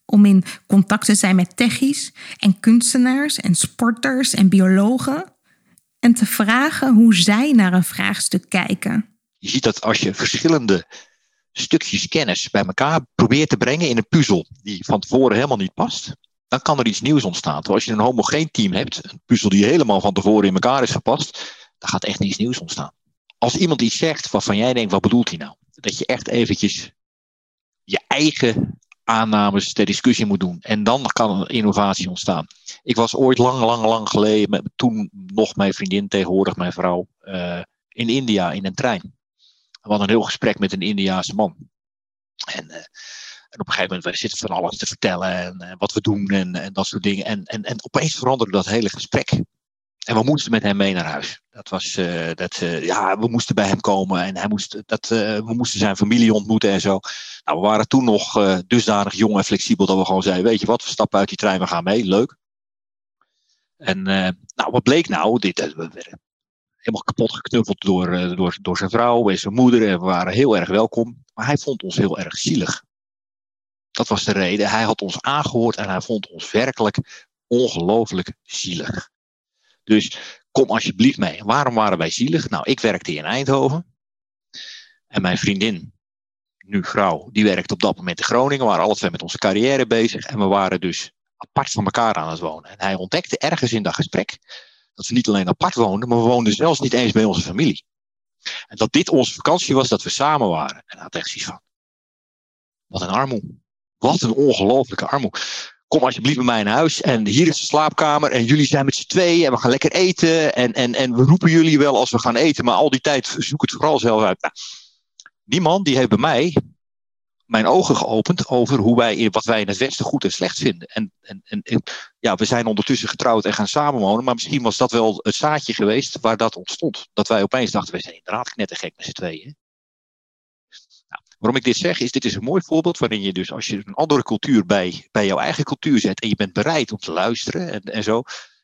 om in contact te zijn met techies en kunstenaars en sporters en biologen en te vragen hoe zij naar een vraagstuk kijken. Je ziet dat als je verschillende stukjes kennis bij elkaar probeert te brengen in een puzzel die van tevoren helemaal niet past, dan kan er iets nieuws ontstaan. Als je een homogeen team hebt, een puzzel die helemaal van tevoren in elkaar is gepast, dan gaat echt niets nieuws ontstaan. Als iemand iets zegt waarvan jij denkt, wat bedoelt hij nou? Dat je echt eventjes je eigen aannames ter discussie moet doen. En dan kan een innovatie ontstaan. Ik was ooit lang, lang, lang geleden, met, toen nog mijn vriendin, tegenwoordig mijn vrouw, uh, in India in een trein. We hadden een heel gesprek met een Indiaanse man. En, uh, en op een gegeven moment, zitten van alles te vertellen en uh, wat we doen en, en dat soort dingen. En, en, en opeens veranderde dat hele gesprek. En we moesten met hem mee naar huis. Dat was, uh, dat, uh, ja, we moesten bij hem komen en hij moest, dat, uh, we moesten zijn familie ontmoeten en zo. Nou, we waren toen nog dusdanig jong en flexibel dat we gewoon zeiden, weet je wat, we stappen uit die trein, we gaan mee, leuk. En nou, wat bleek nou? Dit, we werden helemaal kapot geknuffeld door, door, door zijn vrouw en zijn moeder en we waren heel erg welkom. Maar hij vond ons heel erg zielig. Dat was de reden. Hij had ons aangehoord en hij vond ons werkelijk ongelooflijk zielig. Dus kom alsjeblieft mee. waarom waren wij zielig? Nou, ik werkte in Eindhoven. En mijn vriendin, nu vrouw, die werkte op dat moment in Groningen. We waren alle twee met onze carrière bezig. En we waren dus apart van elkaar aan het wonen. En hij ontdekte ergens in dat gesprek dat we niet alleen apart woonden, maar we woonden zelfs niet eens bij onze familie. En dat dit onze vakantie was, dat we samen waren. En hij had echt zoiets van, wat een armoe. Wat een ongelofelijke armoe. Kom alsjeblieft bij mij in huis en hier is de slaapkamer en jullie zijn met z'n tweeën en we gaan lekker eten en, en, en we roepen jullie wel als we gaan eten, maar al die tijd zoek het vooral zelf uit. Nou, die man die heeft bij mij mijn ogen geopend over hoe wij, wat wij in het Westen goed en slecht vinden. En, en, en, ja, we zijn ondertussen getrouwd en gaan samenwonen, maar misschien was dat wel het zaadje geweest waar dat ontstond. Dat wij opeens dachten, we zijn inderdaad knettergek met z'n tweeën. Waarom ik dit zeg, is dit is een mooi voorbeeld waarin je dus als je een andere cultuur bij, bij jouw eigen cultuur zet en je bent bereid om te luisteren en, en zo,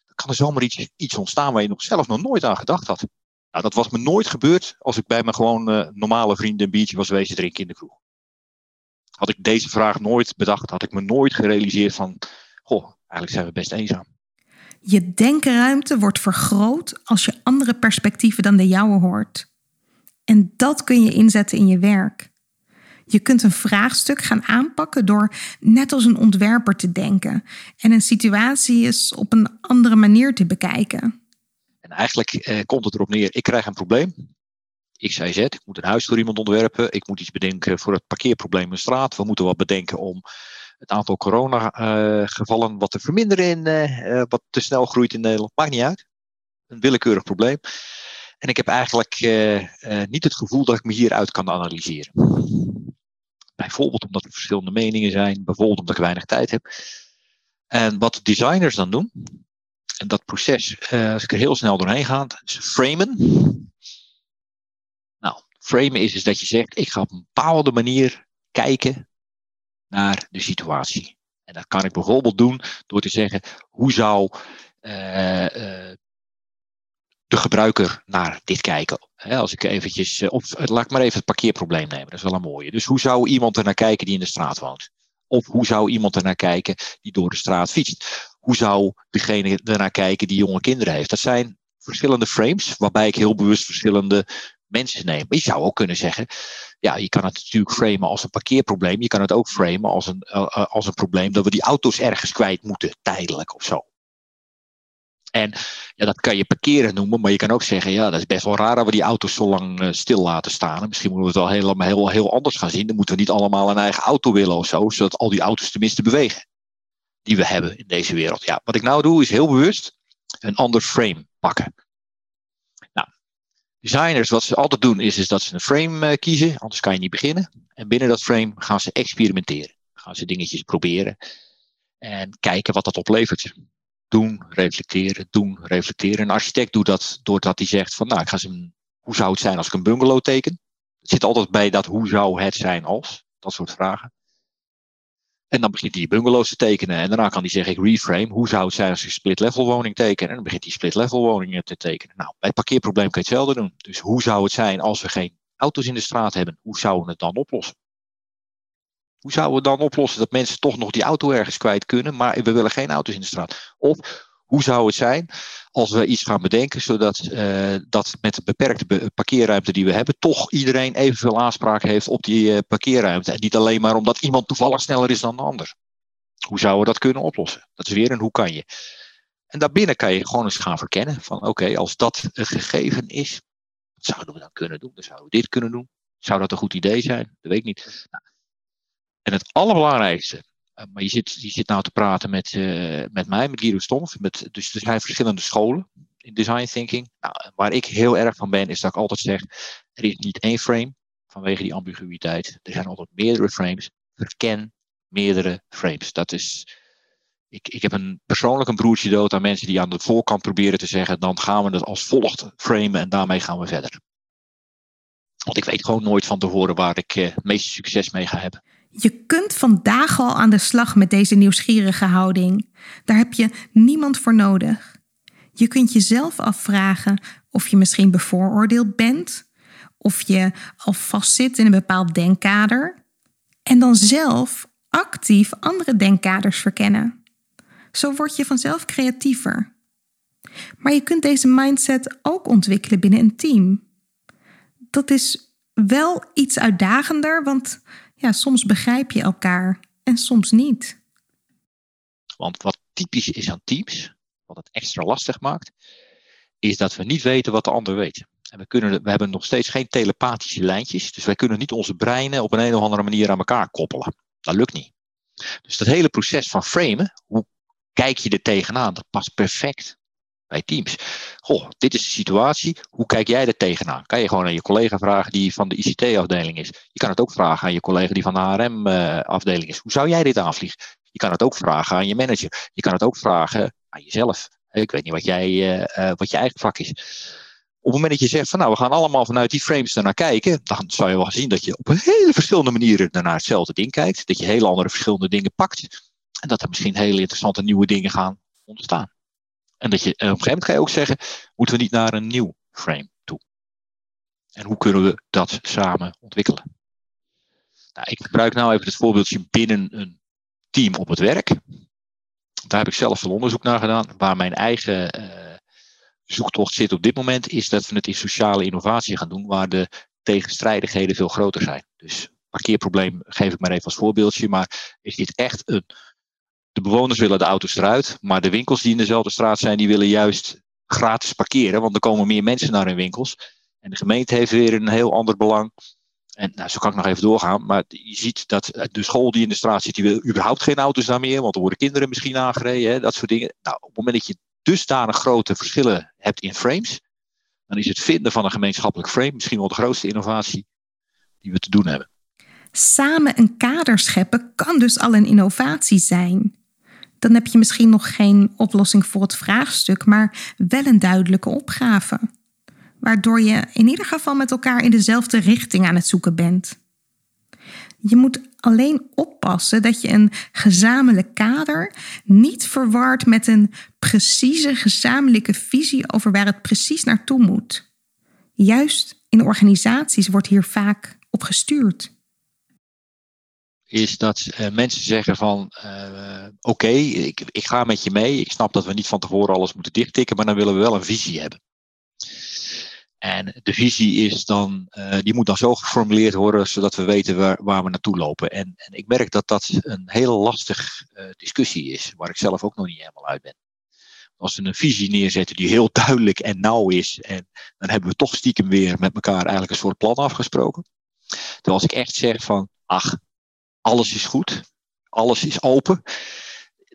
dan kan er zomaar iets, iets ontstaan waar je nog zelf nog nooit aan gedacht had. Nou, dat was me nooit gebeurd als ik bij mijn gewoon uh, normale vrienden een biertje was wezen drinken in de kroeg had ik deze vraag nooit bedacht, had ik me nooit gerealiseerd van, goh, eigenlijk zijn we best eenzaam. Je denkruimte wordt vergroot als je andere perspectieven dan de jouwe hoort. En dat kun je inzetten in je werk. Je kunt een vraagstuk gaan aanpakken door net als een ontwerper te denken en een situatie eens op een andere manier te bekijken. En eigenlijk eh, komt het erop neer: ik krijg een probleem. X, Y, Z. Ik moet een huis voor iemand ontwerpen. Ik moet iets bedenken voor het parkeerprobleem in de straat. We moeten wat bedenken om het aantal coronagevallen wat te verminderen in uh, wat te snel groeit in Nederland. Maakt niet uit. Een willekeurig probleem. En ik heb eigenlijk niet het gevoel dat ik me hieruit kan analyseren. Bijvoorbeeld omdat er verschillende meningen zijn, bijvoorbeeld omdat ik weinig tijd heb. En wat designers dan doen, en dat proces, als ik er heel snel doorheen ga, is framen. Framen is, is dat je zegt, ik ga op een bepaalde manier kijken naar de situatie. En dat kan ik bijvoorbeeld doen door te zeggen, hoe zou uh, uh, de gebruiker naar dit kijken? als ik eventjes, uh, of laat ik maar even het parkeerprobleem nemen, dat is wel een mooie. Dus hoe zou iemand er naar kijken die in de straat woont? Of hoe zou iemand er naar kijken die door de straat fietst? Hoe zou degene er naar kijken die jonge kinderen heeft? Dat zijn verschillende frames, waarbij ik heel bewust verschillende mensen nemen. Maar je zou ook kunnen zeggen, ja, je kan het natuurlijk framen als een parkeerprobleem. Je kan het ook framen als een, uh, als een probleem dat we die auto's ergens kwijt moeten, tijdelijk of zo. En ja, dat kan je parkeren noemen, maar je kan ook zeggen, ja, dat is best wel raar dat we die auto's zo lang uh, stil laten staan. misschien moeten we het wel heel, heel, heel anders gaan zien. Dan moeten we niet allemaal een eigen auto willen of zo, zodat al die auto's tenminste bewegen. Die we hebben in deze wereld. Ja, wat ik nou doe is heel bewust een ander frame pakken. Designers, wat ze altijd doen, is, is dat ze een frame uh, kiezen, anders kan je niet beginnen. En binnen dat frame gaan ze experimenteren. Gaan ze dingetjes proberen en kijken wat dat oplevert. Doen, reflecteren, doen, reflecteren. Een architect doet dat doordat hij zegt van, nou, ik ga ze, hoe zou het zijn als ik een bungalow teken? Het zit altijd bij dat hoe zou het zijn als, dat soort vragen. En dan begint hij bungalows te tekenen. En daarna kan hij zeggen, ik reframe. Hoe zou het zijn als ik een split-level woning teken? En dan begint hij split-level woningen te tekenen. Nou, bij het parkeerprobleem kan je hetzelfde doen. Dus hoe zou het zijn als we geen auto's in de straat hebben? Hoe zouden we het dan oplossen? Hoe zouden we dan oplossen dat mensen toch nog die auto ergens kwijt kunnen, maar we willen geen auto's in de straat? Of hoe zou het zijn als we iets gaan bedenken, zodat uh, dat met de beperkte parkeerruimte die we hebben, toch iedereen evenveel aanspraak heeft op die uh, parkeerruimte. En niet alleen maar omdat iemand toevallig sneller is dan de ander. Hoe zouden we dat kunnen oplossen? Dat is weer een hoe kan je. En daarbinnen kan je gewoon eens gaan verkennen van oké, als dat een gegeven is, wat zouden we dan kunnen doen? Dan zouden we dit kunnen doen. Zou dat een goed idee zijn? Dat weet ik niet. Nou, en het allerbelangrijkste eh, maar je zit, je zit nou te praten met, uh, met mij, met Guido Stomf. Met, dus er zijn verschillende scholen in design thinking. Nou, waar ik heel erg van ben, is dat ik altijd zeg: er is niet één frame vanwege die ambiguïteit. Er zijn altijd meerdere frames. Verken meerdere frames. Dat is. Ik, ik heb een, persoonlijk een broertje dood aan mensen die aan de voorkant proberen te zeggen: dan gaan we het als volgt framen en daarmee gaan we verder. Want ik weet gewoon nooit van tevoren waar ik uh, het meeste succes mee ga hebben. Je kunt vandaag al aan de slag met deze nieuwsgierige houding. Daar heb je niemand voor nodig. Je kunt jezelf afvragen of je misschien bevooroordeeld bent, of je al vastzit in een bepaald denkkader, en dan zelf actief andere denkkaders verkennen. Zo word je vanzelf creatiever. Maar je kunt deze mindset ook ontwikkelen binnen een team. Dat is wel iets uitdagender, want ja, soms begrijp je elkaar en soms niet. Want wat typisch is aan teams, wat het extra lastig maakt, is dat we niet weten wat de ander weet. En we, kunnen, we hebben nog steeds geen telepathische lijntjes, dus wij kunnen niet onze breinen op een, een of andere manier aan elkaar koppelen. Dat lukt niet. Dus dat hele proces van framen, hoe kijk je er tegenaan, dat past perfect bij teams. Goh, dit is de situatie, hoe kijk jij er tegenaan? Kan je gewoon aan je collega vragen die van de ICT-afdeling is. Je kan het ook vragen aan je collega die van de HRM-afdeling is. Hoe zou jij dit aanvliegen? Je kan het ook vragen aan je manager. Je kan het ook vragen aan jezelf. Ik weet niet wat, jij, uh, wat je eigen vak is. Op het moment dat je zegt van nou, we gaan allemaal vanuit die frames ernaar kijken, dan zou je wel zien dat je op hele verschillende manieren naar hetzelfde ding kijkt. Dat je hele andere verschillende dingen pakt. En dat er misschien hele interessante nieuwe dingen gaan ontstaan. En dat je op een gegeven moment ga je ook zeggen, moeten we niet naar een nieuw frame toe? En hoe kunnen we dat samen ontwikkelen? Nou, ik gebruik nou even het voorbeeldje binnen een team op het werk. Daar heb ik zelf veel onderzoek naar gedaan. Waar mijn eigen uh, zoektocht zit op dit moment, is dat we het in sociale innovatie gaan doen, waar de tegenstrijdigheden veel groter zijn. Dus parkeerprobleem geef ik maar even als voorbeeldje, maar is dit echt een. De bewoners willen de auto's eruit, maar de winkels die in dezelfde straat zijn, die willen juist gratis parkeren, want er komen meer mensen naar hun winkels. En de gemeente heeft weer een heel ander belang. En nou, zo kan ik nog even doorgaan. Maar je ziet dat de school die in de straat zit, die wil überhaupt geen auto's daar meer. Want er worden kinderen misschien aangereden. Hè, dat soort dingen. Nou, op het moment dat je dusdanig grote verschillen hebt in frames. Dan is het vinden van een gemeenschappelijk frame misschien wel de grootste innovatie die we te doen hebben. Samen een kader scheppen kan dus al een innovatie zijn. Dan heb je misschien nog geen oplossing voor het vraagstuk, maar wel een duidelijke opgave waardoor je in ieder geval met elkaar in dezelfde richting aan het zoeken bent. Je moet alleen oppassen dat je een gezamenlijk kader niet verward met een precieze gezamenlijke visie over waar het precies naartoe moet. Juist in organisaties wordt hier vaak op gestuurd. Is dat uh, mensen zeggen van uh, oké, ik, ik ga met je mee. Ik snap dat we niet van tevoren alles moeten dichttikken, maar dan willen we wel een visie hebben. En de visie is dan, uh, die moet dan zo geformuleerd worden zodat we weten waar, waar we naartoe lopen. En, en ik merk dat dat een hele lastige uh, discussie is, waar ik zelf ook nog niet helemaal uit ben. Als we een visie neerzetten die heel duidelijk en nauw is, en dan hebben we toch stiekem weer met elkaar eigenlijk een soort plan afgesproken. Terwijl als ik echt zeg van, ach, alles is goed, alles is open,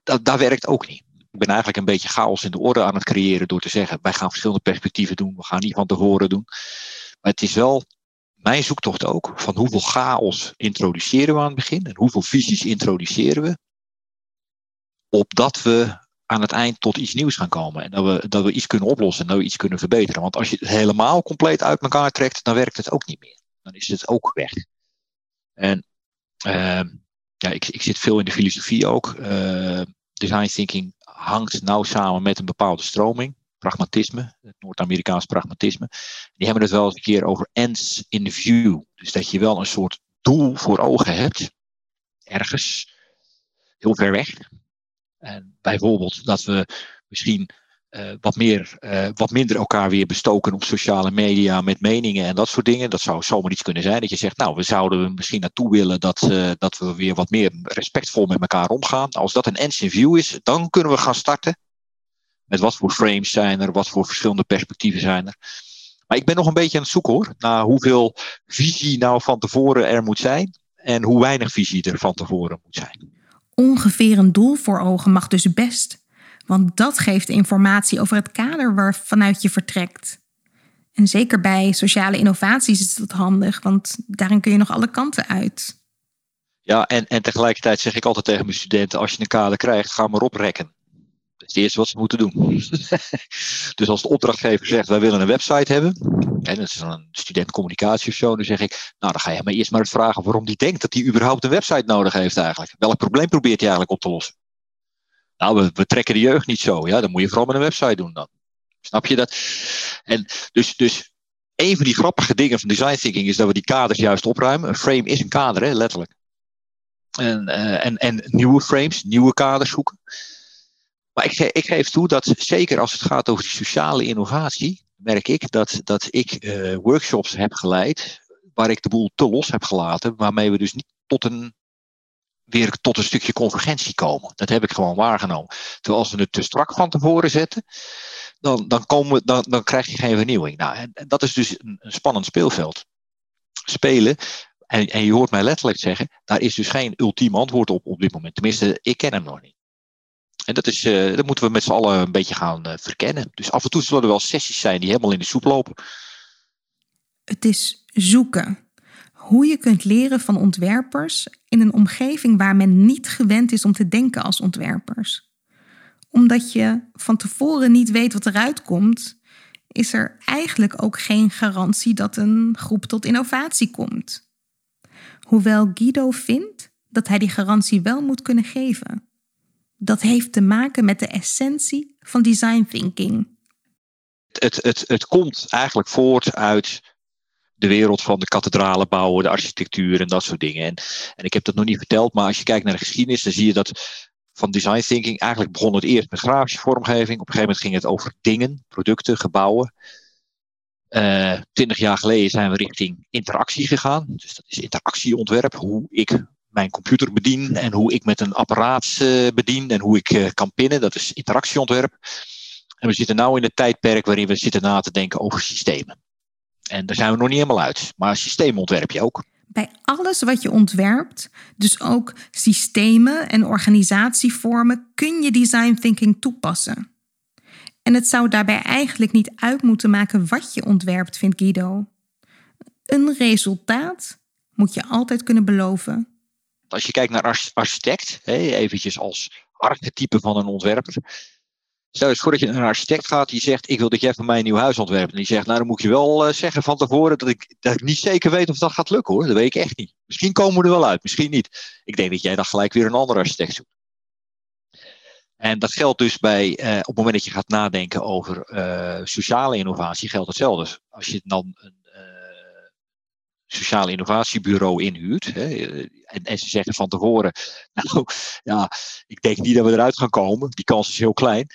dat, dat werkt ook niet ik ben eigenlijk een beetje chaos in de orde aan het creëren door te zeggen, wij gaan verschillende perspectieven doen, we gaan niet van tevoren doen. Maar het is wel mijn zoektocht ook, van hoeveel chaos introduceren we aan het begin en hoeveel visies introduceren we, opdat we aan het eind tot iets nieuws gaan komen. En dat we, dat we iets kunnen oplossen en dat we iets kunnen verbeteren. Want als je het helemaal compleet uit elkaar trekt, dan werkt het ook niet meer. Dan is het ook weg. En ja, ik, ik zit veel in de filosofie ook. Uh, design thinking hangt nauw samen met een bepaalde stroming, pragmatisme, het Noord-Amerikaans pragmatisme. Die hebben het wel eens een keer over ends in view. Dus dat je wel een soort doel voor ogen hebt, ergens, heel ver weg. En bijvoorbeeld dat we misschien uh, wat, meer, uh, wat minder elkaar weer bestoken op sociale media met meningen en dat soort dingen. Dat zou zomaar iets kunnen zijn. Dat je zegt, nou, we zouden misschien naartoe willen dat, uh, dat we weer wat meer respectvol met elkaar omgaan. Als dat een end in view is, dan kunnen we gaan starten. Met wat voor frames zijn er, wat voor verschillende perspectieven zijn er. Maar ik ben nog een beetje aan het zoeken hoor, naar hoeveel visie nou van tevoren er moet zijn. En hoe weinig visie er van tevoren moet zijn. Ongeveer een doel voor ogen mag dus best. Want dat geeft informatie over het kader waarvanuit je vertrekt. En zeker bij sociale innovaties is dat handig, want daarin kun je nog alle kanten uit. Ja, en, en tegelijkertijd zeg ik altijd tegen mijn studenten: als je een kader krijgt, ga maar oprekken. Dat is het eerste wat ze moeten doen. dus als de opdrachtgever zegt: wij willen een website hebben, en dat is dan een student communicatie of zo, dan zeg ik: nou, dan ga je maar eerst maar eens vragen waarom die denkt dat hij überhaupt een website nodig heeft eigenlijk. Welk probleem probeert hij eigenlijk op te lossen? Nou, we, trekken de jeugd niet zo. Ja, dan moet je vooral met een website doen dan. Snap je dat? En dus, dus een van die grappige dingen van design thinking is dat we die kaders juist opruimen. Een frame is een kader, hè, letterlijk. En, uh, en, en nieuwe frames, nieuwe kaders zoeken. Maar ik, ik geef toe dat zeker als het gaat over sociale innovatie, merk ik dat, dat ik eh, workshops heb geleid waar ik de boel te los heb gelaten, waarmee we dus niet tot een, weer tot een stukje convergentie komen. Dat heb ik gewoon waargenomen. Terwijl als we het te strak van tevoren zetten, dan, dan, komen dan, dan krijg je geen vernieuwing. Nou, en, en dat is dus een, een spannend speelveld. Spelen, en, en je hoort mij letterlijk zeggen, daar is dus geen ultiem antwoord op op dit moment. Tenminste, ik ken hem nog niet. En dat, is, eh, dat moeten we met z'n allen een beetje gaan eh, verkennen. Dus af en toe zullen er wel sessies zijn die helemaal in de soep lopen. Het is zoeken. Hoe je kunt leren van ontwerpers in een omgeving waar men niet gewend is om te denken als ontwerpers. Omdat je van tevoren niet weet wat eruit komt, is er eigenlijk ook geen garantie dat een groep tot innovatie komt. Hoewel Guido vindt dat hij die garantie wel moet kunnen geven. Dat heeft te maken met de essentie van design thinking. Het, het, het komt eigenlijk voort uit de wereld van de kathedralen bouwen, de architectuur en dat soort dingen. En, en ik heb dat nog niet verteld, maar als je kijkt naar de geschiedenis, dan zie je dat van design thinking eigenlijk begon het eerst met grafische vormgeving. Op een gegeven moment ging het over dingen, producten, gebouwen. Eh, twintig jaar geleden zijn we richting interactie gegaan. Dus dat is interactieontwerp, hoe ik mijn computer bedien en hoe ik met een apparaat uh, bedien en hoe ik uh, kan pinnen. Dat is interactieontwerp. En we zitten nu in het tijdperk waarin we zitten na te denken over systemen. En daar zijn we nog niet helemaal uit. Maar systemen ontwerp je ook. Bij alles wat je ontwerpt, dus ook systemen en organisatievormen, kun je design thinking toepassen. En het zou daarbij eigenlijk niet uit moeten maken wat je ontwerpt, vindt Guido. Een resultaat moet je altijd kunnen beloven. Als je kijkt naar architect, eventjes als archetype van een ontwerper. Stel eens voor dat je naar een architect gaat die zegt: Ik wil dat jij voor mij een nieuw huis ontwerpt. En die zegt: Nou, dan moet je wel zeggen van tevoren dat ik, dat ik niet zeker weet of dat gaat lukken hoor. Dat weet ik echt niet. Misschien komen we er wel uit, misschien niet. Ik denk dat jij dan gelijk weer een andere architect zoekt. En dat geldt dus bij, uh, op het moment dat je gaat nadenken over uh, sociale innovatie, geldt hetzelfde. Als je dan een sociaal innovatiebureau inhuurt, hè, en, en, ze zeggen van tevoren, nou ja, ik denk niet dat we eruit gaan komen, die kans is heel klein.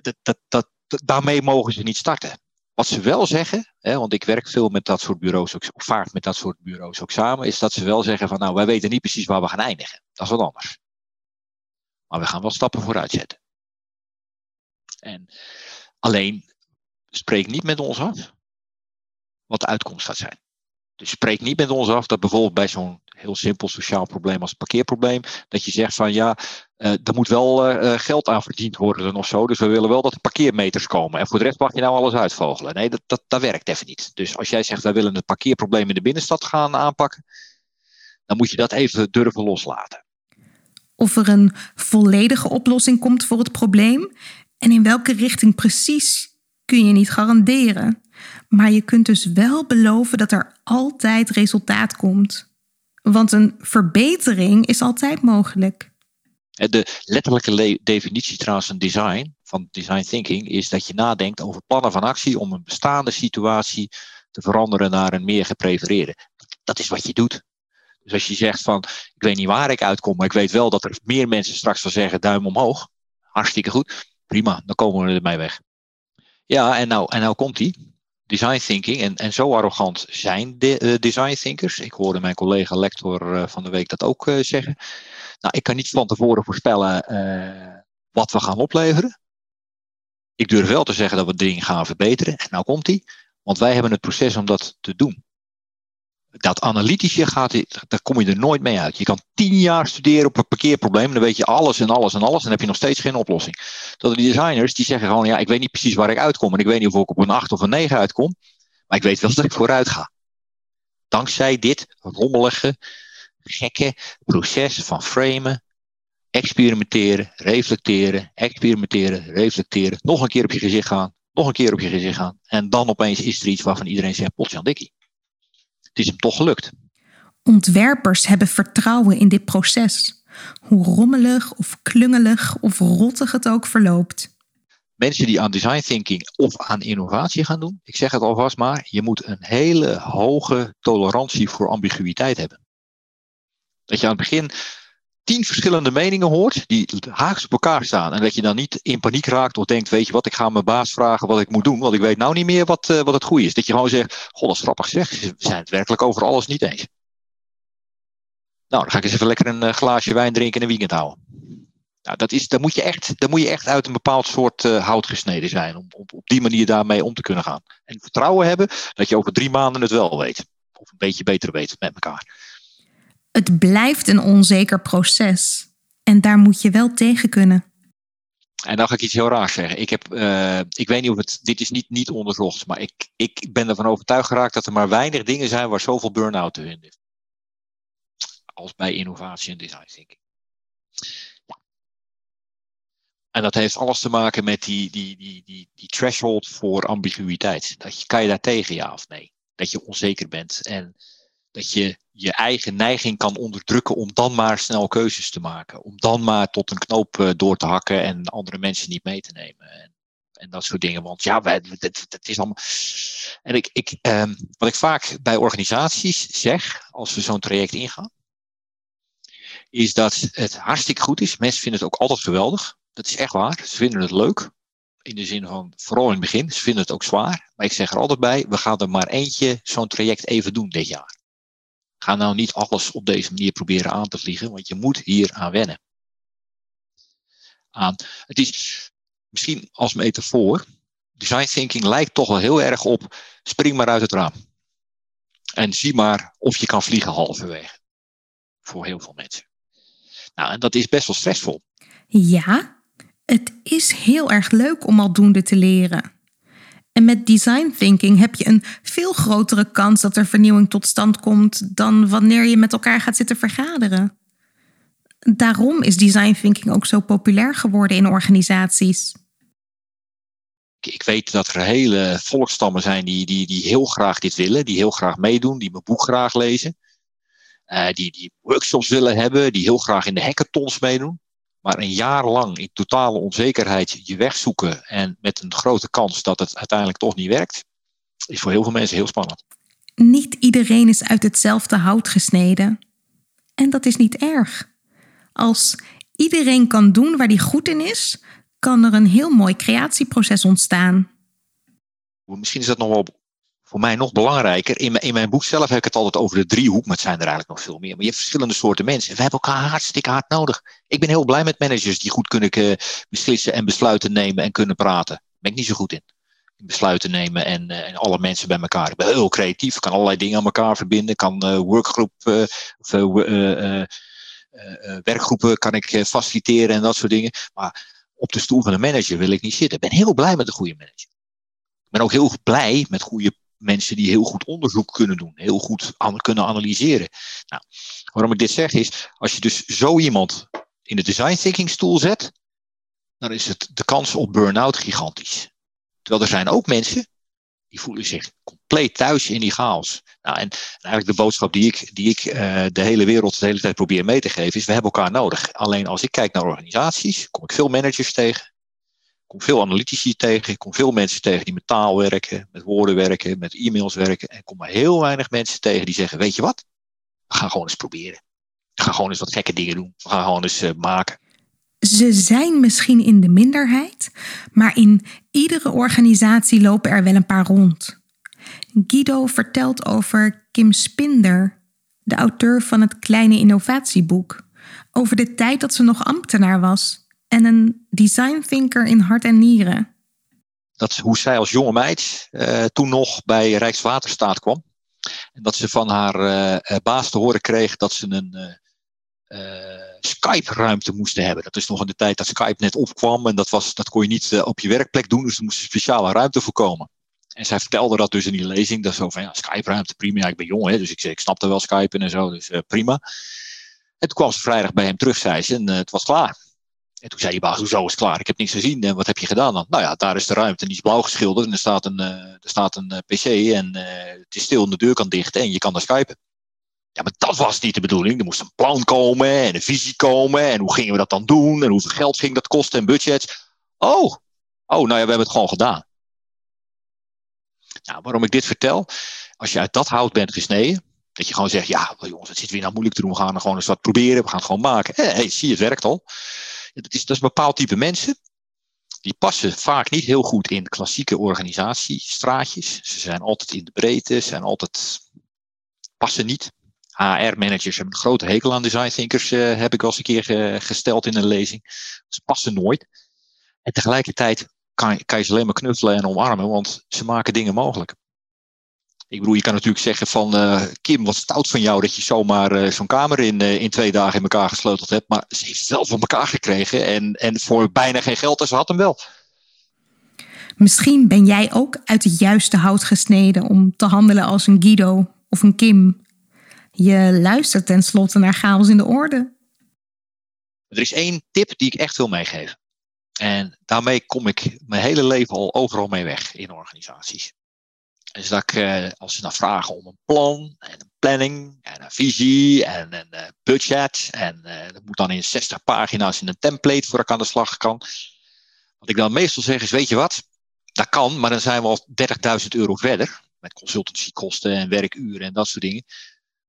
Dat, dat, daarmee mogen ze niet starten. Wat ze wel zeggen, hè, want ik werk veel met dat soort bureaus, ook, vaak met dat soort bureaus ook samen, is dat ze wel zeggen van nou, wij weten niet precies waar we gaan eindigen. Dat is wat anders. Maar we gaan wel stappen vooruit zetten. En alleen spreek niet met ons af wat de uitkomst gaat zijn. Dus spreek niet met ons af dat bijvoorbeeld bij zo'n heel simpel sociaal probleem als het parkeerprobleem, dat je zegt van ja, uh, er moet wel uh, geld aan verdiend worden of zo, dus we willen wel dat er parkeermeters komen. En voor de rest mag je nou alles uitvogelen. Nee, dat, dat, dat werkt even niet. Dus als jij zegt wij willen het parkeerprobleem in de binnenstad gaan aanpakken, dan moet je dat even durven loslaten of er een volledige oplossing komt voor het probleem en in welke richting precies kun je niet garanderen. Maar je kunt dus wel beloven dat er altijd resultaat komt. Want een verbetering is altijd mogelijk. De letterlijke definitie trouwens van design, van design thinking, is dat je nadenkt over plannen van actie om een bestaande situatie te veranderen naar een meer geprefereerde. Dat is wat je doet. Dus als je zegt van, ik weet niet waar ik uitkom, maar ik weet wel dat er meer mensen straks zal zeggen duim omhoog. Hartstikke goed. Prima, dan komen we ermee weg. Ja, en nou, en nou komt die. Design thinking. En, en zo arrogant zijn de, uh, design thinkers. Ik hoorde mijn collega lector uh, van de week dat ook uh, zeggen. Nou, ik kan niet van tevoren voorspellen wat we gaan opleveren. Ik durf wel te zeggen dat we dingen gaan verbeteren. En nou komt die. Want wij hebben het proces om dat te doen dat analytische gaat, daar kom je er nooit mee uit. Je kan tien jaar studeren op een parkeerprobleem, dan weet je alles en alles en alles, en dan heb je nog steeds geen oplossing. Dat de designers die zeggen gewoon, ja, ik weet niet precies waar ik uitkom, en ik weet niet of ik op een 8 of een 9 uitkom, maar ik weet wel dat ik vooruit ga. Dankzij dit rommelige, gekke proces van framen, experimenteren, reflecteren, experimenteren, reflecteren, nog een keer op je gezicht gaan, nog een keer op je gezicht gaan, en dan opeens is er iets waarvan iedereen zegt, potjan dikkie het is hem toch gelukt. Ontwerpers hebben vertrouwen in dit proces, hoe rommelig of klungelig of rottig het ook verloopt. Mensen die aan design thinking of aan innovatie gaan doen, ik zeg het alvast maar, je moet een hele hoge tolerantie voor ambiguïteit hebben. Dat je aan het begin tien verschillende meningen hoort, die haaks op elkaar staan. En dat je dan niet in paniek raakt of denkt, weet je wat, ik ga mijn baas vragen wat ik moet doen, want ik weet nou niet meer wat, uh, wat het goede is. Dat je gewoon zegt, god, dat is grappig zeg, we zijn het werkelijk over alles niet eens. Nou, dan ga ik eens even lekker een uh, glaasje wijn drinken en een weekend houden. Nou, dat is, dan, moet je echt, dan moet je echt uit een bepaald soort uh, hout gesneden zijn om, om op die manier daarmee om te kunnen gaan. En vertrouwen hebben dat je over drie maanden het wel weet. Of een beetje beter weet met elkaar. Het blijft een onzeker proces. En daar moet je wel tegen kunnen. En dan ga ik iets heel raars zeggen. Ik, heb, uh, ik weet niet of het. Dit is niet, niet onderzocht. Maar ik, ik ben ervan overtuigd geraakt dat er maar weinig dingen zijn waar zoveel burn-out te vinden is. Als bij innovatie en design thinking. Ja. En dat heeft alles te maken met die, die, die, die, die threshold voor ambiguïteit. Dat je, kan je daar tegen, ja of nee? Dat je onzeker bent. En dat je je eigen neiging kan onderdrukken om dan maar snel keuzes te maken. Om dan maar tot een knoop uh, door te hakken en andere mensen niet mee te nemen. En, en dat soort dingen. Want ja, dat, is allemaal. En ik, ik, um, wat ik vaak bij organisaties zeg, als we zo'n traject ingaan, is dat het hartstikke goed is. Mensen vinden het ook altijd geweldig. Dat is echt waar. Ze vinden het leuk. In de zin van, vooral in het begin, ze vinden het ook zwaar. Maar ik zeg er altijd bij, we gaan er maar eentje zo'n traject even doen dit jaar. Ga nou niet alles op deze manier proberen aan te vliegen, want je moet hier aan wennen. Het is misschien als metafoor. Design thinking lijkt toch wel heel erg op spring maar uit het raam. En zie maar of je kan vliegen halverwege. Voor heel veel mensen. Nou, en dat is best wel stressvol. Ja, het is heel erg leuk om aldoende te leren. En met design thinking heb je een veel grotere kans dat er vernieuwing tot stand komt dan wanneer je met elkaar gaat zitten vergaderen. Daarom is design thinking ook zo populair geworden in organisaties. Ik weet dat er hele volkstammen zijn die, die, die heel graag dit willen, die heel graag meedoen, die mijn boek graag lezen, uh, die, die workshops willen hebben, die heel graag in de hackathons meedoen. Maar een jaar lang in totale onzekerheid je weg zoeken en met een grote kans dat het uiteindelijk toch niet werkt, is voor heel veel mensen heel spannend. Niet iedereen is uit hetzelfde hout gesneden. En dat is niet erg. Als iedereen kan doen waar hij goed in is, kan er een heel mooi creatieproces ontstaan. Misschien is dat nog wel voor mij nog belangrijker. In mijn, in mijn boek zelf heb ik het altijd over de driehoek, maar het zijn er eigenlijk nog veel meer. Maar je hebt verschillende soorten mensen. We hebben elkaar hartstikke hard nodig. Ik ben heel blij met managers die goed kunnen uh, beslissen en besluiten nemen en kunnen praten. Daar ben ik niet zo goed in. Besluiten nemen en, uh, en alle mensen bij elkaar. Ik ben heel creatief, kan allerlei dingen aan elkaar verbinden. Kan uh, of werkgroepen kan ik faciliteren en dat soort dingen. Maar op de stoel van een manager wil ik niet zitten. Ik ben heel blij met een goede manager. Ik ben ook heel blij met goede mensen die heel goed onderzoek kunnen doen, heel goed kunnen analyseren. Nou, waarom ik dit zeg is, als je dus zo iemand in de design thinking stoel zet, dan is het de kans op burn-out gigantisch. Terwijl er zijn ook mensen die voelen zich compleet thuis in die chaos. Nou, en, eigenlijk de boodschap die ik, die ik uh, de hele wereld de hele tijd probeer mee te geven is, we hebben elkaar nodig. Alleen als ik kijk naar organisaties, kom ik veel managers tegen kom veel analytici tegen, ik kom veel mensen tegen die met taal werken, met woorden werken, met e-mails werken. En ik kom maar heel weinig mensen tegen die zeggen, weet je wat, we gaan gewoon eens proberen. We gaan gewoon eens wat gekke dingen doen. We gaan gewoon eens uh, maken. Ze zijn misschien in de minderheid, maar in iedere organisatie lopen er wel een paar rond. Guido vertelt over Kim Spinder, de auteur van het kleine innovatieboek, over de tijd dat ze nog ambtenaar was en een design thinker in hart en nieren. Dat is hoe zij als jonge meid uh, toen nog bij Rijkswaterstaat kwam. En dat ze van haar uh, baas te horen kreeg dat ze een Skype-ruimte moesten hebben. Dat is nog in de tijd dat Skype net opkwam en dat, was, dat kon je niet op je werkplek doen, dus er moest een speciale ruimte voor komen. En zij vertelde dat dus in die lezing, dat zo van ja, Skype-ruimte, prima. Ja, ik ben jong, hè, dus ik, ik snapte wel Skype en zo, dus prima. En toen kwam ze vrijdag bij hem terug, zei ze, en het was klaar. En toen zei die baas, hoezo is klaar? Ik heb niks gezien. En wat heb je gedaan dan? Nou ja, daar is de ruimte en die is blauw geschilderd. En er staat een, uh, er staat een uh, pc en uh, het is stil de deur kan dicht en je kan daar skypen. Ja, maar dat was niet de bedoeling. Er moest een plan komen en een visie komen. En hoe gingen we dat dan doen? En hoeveel geld ging dat kosten en budget? Oh, oh nou ja, we hebben het gewoon gedaan. Nou, waarom ik dit vertel? Als je uit dat hout bent gesneden, Dat je gewoon zegt, ja jongens, het zit weer nou moeilijk te doen. We gaan er gewoon eens wat proberen. We gaan het gewoon maken. Hé, hey, zie je, het werkt al. Dat is, dat is een bepaald type mensen. Die passen vaak niet heel goed in klassieke organisatiestraatjes. Ze zijn altijd in de breedte, ze zijn altijd passen niet. HR-managers hebben een grote hekel aan design thinkers, uh, heb ik wel eens een keer gesteld in een lezing. Ze passen nooit. En tegelijkertijd kan, kan je ze alleen maar knuffelen en omarmen, want ze maken dingen mogelijk. Ik bedoel, je kan natuurlijk zeggen van uh, Kim, wat stout van jou dat je zomaar uh, zo'n kamer in, uh, in twee dagen in elkaar gesleuteld hebt. Maar ze heeft het wel van elkaar gekregen en, en voor bijna geen geld en ze had hem wel. Misschien ben jij ook uit het juiste hout gesneden om te handelen als een Guido of een Kim. Je luistert tenslotte naar chaos in de orde. Er is één tip die ik echt wil meegeven. En daarmee kom ik mijn hele leven al overal mee weg in organisaties. Dus dat ik, eh, als ze dan vragen om een plan en een planning en een visie en een uh, budget. En uh, dat moet dan in 60 pagina's in een template voor ik aan de slag kan. Wat ik dan meestal zeg is, weet je wat, dat kan, maar dan zijn we al 30.000 euro verder. Met consultancykosten en werkuren en dat soort dingen.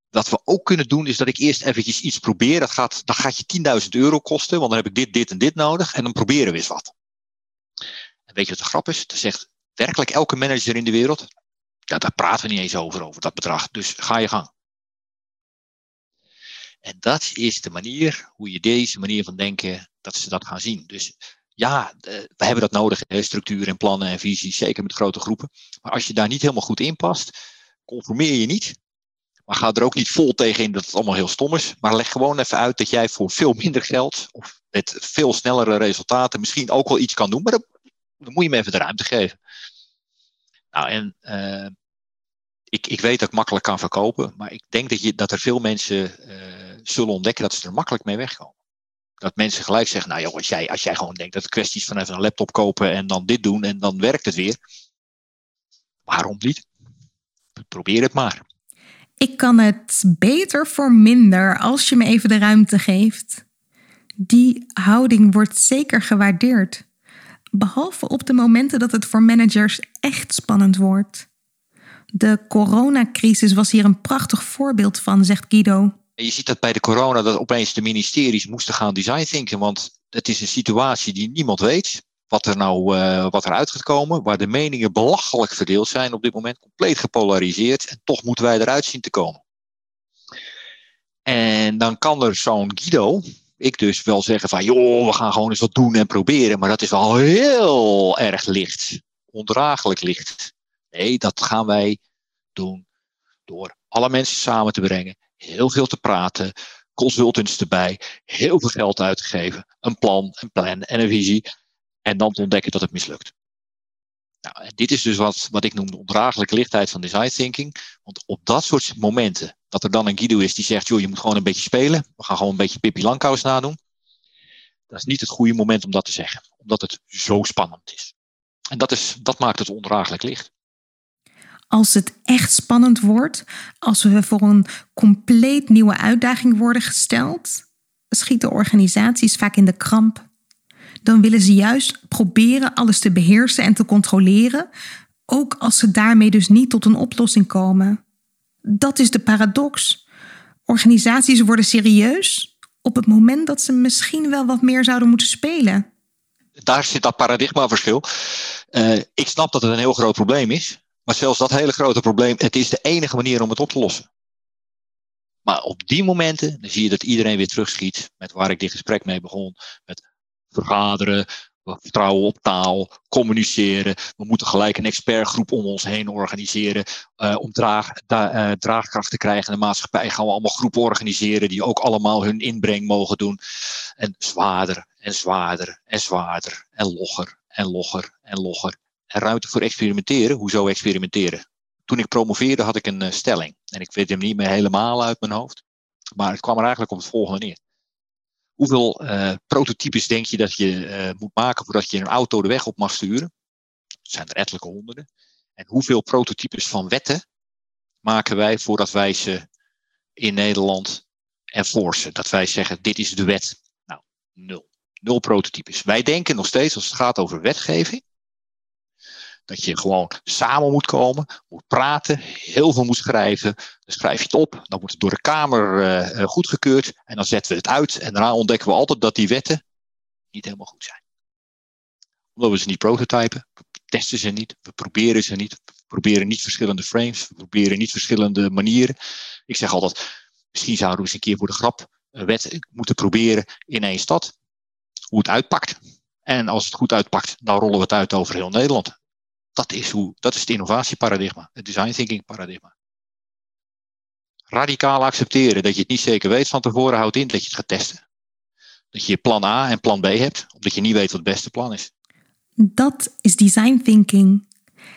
Wat we ook kunnen doen, is dat ik eerst eventjes iets probeer. Dat gaat, dat gaat je 10.000 euro kosten, want dan heb ik dit, dit en dit nodig. En dan proberen we eens wat. En weet je wat de grap is? Dat zegt werkelijk elke manager in de wereld. Ja, daar praten we niet eens over, over dat bedrag. Dus ga je gang. En dat is de manier hoe je deze manier van denken, dat ze dat gaan zien. Dus ja, we hebben dat nodig, structuur en plannen en visies, zeker met grote groepen. Maar als je daar niet helemaal goed in past, conformeer je niet. Maar ga er ook niet vol tegen in dat het allemaal heel stom is. Maar leg gewoon even uit dat jij voor veel minder geld, of met veel snellere resultaten, misschien ook wel iets kan doen. Maar dan, dan moet je me even de ruimte geven. Nou, en uh, ik, ik weet dat ik makkelijk kan verkopen, maar ik denk dat, je, dat er veel mensen uh, zullen ontdekken dat ze er makkelijk mee wegkomen. Dat mensen gelijk zeggen, nou joh, als jij, als jij gewoon denkt dat het kwestie is van even een laptop kopen en dan dit doen en dan werkt het weer. Waarom niet? Probeer het maar. Ik kan het beter voor minder als je me even de ruimte geeft. Die houding wordt zeker gewaardeerd. Behalve op de momenten dat het voor managers echt spannend wordt. De coronacrisis was hier een prachtig voorbeeld van, zegt Guido. Je ziet dat bij de corona dat opeens de ministeries moesten gaan design thinken, want het is een situatie die niemand weet wat er nou uh, wat eruit gaat komen, waar de meningen belachelijk verdeeld zijn op dit moment, compleet gepolariseerd en toch moeten wij eruit zien te komen. En dan kan er zo'n Guido, ik dus wel zeggen van joh, we gaan gewoon eens wat doen en proberen, maar dat is al heel erg licht, ondraaglijk licht. Nee, dat gaan wij doen door alle mensen samen te brengen, heel veel te praten, consultants erbij, heel veel geld uit te geven, een plan, een plan en een visie. En dan te ontdekken dat het mislukt. Nou, dit is dus wat, wat ik noem de ondraaglijke lichtheid van design thinking. Want op dat soort momenten, dat er dan een Guido is die zegt, joh, je moet gewoon een beetje spelen. We gaan gewoon een beetje Pippi Langkous nadoen. Dat is niet het goede moment om dat te zeggen. Omdat het zo spannend is. En dat, is, dat maakt het ondraaglijk licht. Als het echt spannend wordt, als we voor een compleet nieuwe uitdaging worden gesteld, schieten organisaties vaak in de kramp dan willen ze juist proberen alles te beheersen en te controleren, ook als ze daarmee dus niet tot een oplossing komen. Dat is de paradox. Organisaties worden serieus op het moment dat ze misschien wel wat meer zouden moeten spelen. Daar zit dat paradigmaverschil. Uh, ik snap dat het een heel groot probleem is. Maar zelfs dat hele grote probleem, het is de enige manier om het op te lossen. Maar op die momenten dan zie je dat iedereen weer terugschiet met waar ik dit gesprek mee begon. Met vergaderen, vertrouwen op taal, communiceren. We moeten gelijk een expertgroep om ons heen organiseren. Uh, om draag, uh, draagkracht te krijgen in de maatschappij gaan we allemaal groepen organiseren die ook allemaal hun inbreng mogen doen. En zwaarder en zwaarder en zwaarder en logger en logger en logger. En ruimte voor experimenteren. Hoezo experimenteren? Toen ik promoveerde had ik een uh, stelling. En ik weet hem niet meer helemaal uit mijn hoofd. Maar het kwam er eigenlijk op het volgende neer. Hoeveel uh, prototypes denk je dat je uh, moet maken voordat je een auto de weg op mag sturen? Dat zijn er ettelijke honderden. En hoeveel prototypes van wetten maken wij voordat wij ze in Nederland enforcen? Dat wij zeggen, dit is de wet. Nou, nul. Nul prototypes. Wij denken nog steeds, als het gaat over wetgeving, dat je gewoon samen moet komen, moet praten, heel veel moet schrijven. Dan schrijf je het op, dan wordt het door de Kamer uh, goedgekeurd en dan zetten we het uit. En daarna ontdekken we altijd dat die wetten niet helemaal goed zijn. Omdat we ze niet prototypen, we testen ze niet, we proberen ze niet, we proberen niet verschillende frames, we proberen niet verschillende manieren. Ik zeg altijd, misschien zouden we eens een keer voor de grap een wet moeten proberen in één stad, hoe het uitpakt. En als het goed uitpakt, dan rollen we het uit over heel Nederland. Dat is, hoe, dat is het innovatieparadigma, het design thinking paradigma. Radicaal accepteren dat je het niet zeker weet van tevoren houdt in dat je het gaat testen. Dat je plan A en plan B hebt, omdat je niet weet wat het beste plan is. Dat is design thinking.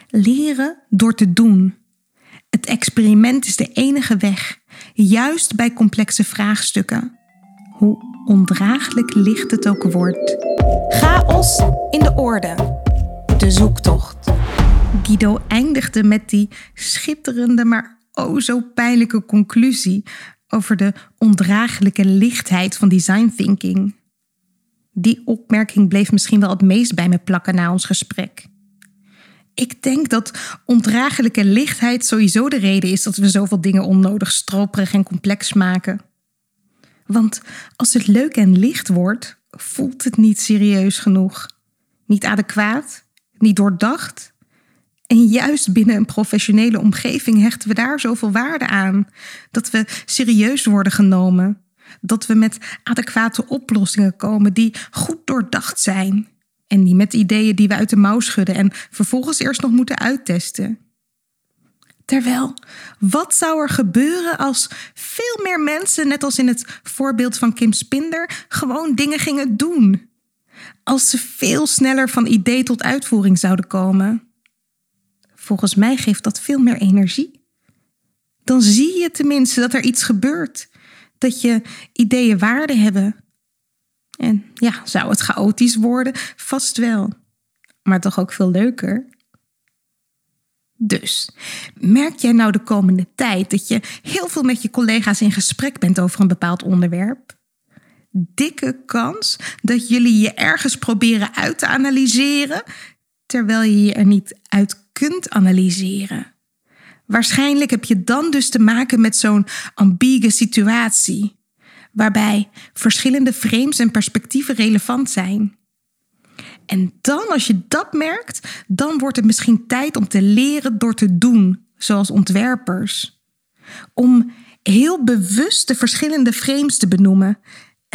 Leren door te doen. Het experiment is de enige weg, juist bij complexe vraagstukken. Hoe ondraaglijk licht het ook wordt. Chaos in de orde. De zoektocht. Guido eindigde met die schitterende, maar oh zo pijnlijke conclusie over de ondraaglijke lichtheid van design thinking. Die opmerking bleef misschien wel het meest bij me plakken na ons gesprek. Ik denk dat ondraaglijke lichtheid sowieso de reden is dat we zoveel dingen onnodig stroperig en complex maken. Want als het leuk en licht wordt, voelt het niet serieus genoeg. Niet adequaat, niet doordacht. En juist binnen een professionele omgeving hechten we daar zoveel waarde aan. Dat we serieus worden genomen. Dat we met adequate oplossingen komen die goed doordacht zijn. En die met ideeën die we uit de mouw schudden en vervolgens eerst nog moeten uittesten. Terwijl, wat zou er gebeuren als veel meer mensen, net als in het voorbeeld van Kim Spinder, gewoon dingen gingen doen? Als ze veel sneller van idee tot uitvoering zouden komen. Volgens mij geeft dat veel meer energie. Dan zie je tenminste dat er iets gebeurt, dat je ideeën waarde hebben. En ja, zou het chaotisch worden? Vast wel. Maar toch ook veel leuker. Dus, merk jij nou de komende tijd dat je heel veel met je collega's in gesprek bent over een bepaald onderwerp? Dikke kans dat jullie je ergens proberen uit te analyseren, terwijl je je er niet uit kunt analyseren. Waarschijnlijk heb je dan dus te maken met zo'n ambiguë situatie, waarbij verschillende frames en perspectieven relevant zijn. En dan, als je dat merkt, dan wordt het misschien tijd om te leren door te doen, zoals ontwerpers. Om heel bewust de verschillende frames te benoemen.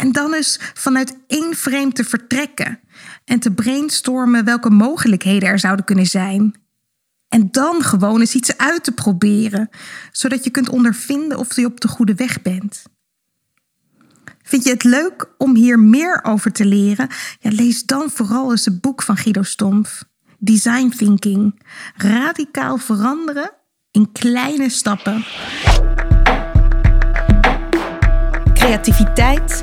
En dan eens vanuit één frame te vertrekken en te brainstormen welke mogelijkheden er zouden kunnen zijn. En dan gewoon eens iets uit te proberen, zodat je kunt ondervinden of je op de goede weg bent. Vind je het leuk om hier meer over te leren? Ja, lees dan vooral eens het boek van Guido Stompf. Design Thinking. Radicaal veranderen in kleine stappen. Creativiteit,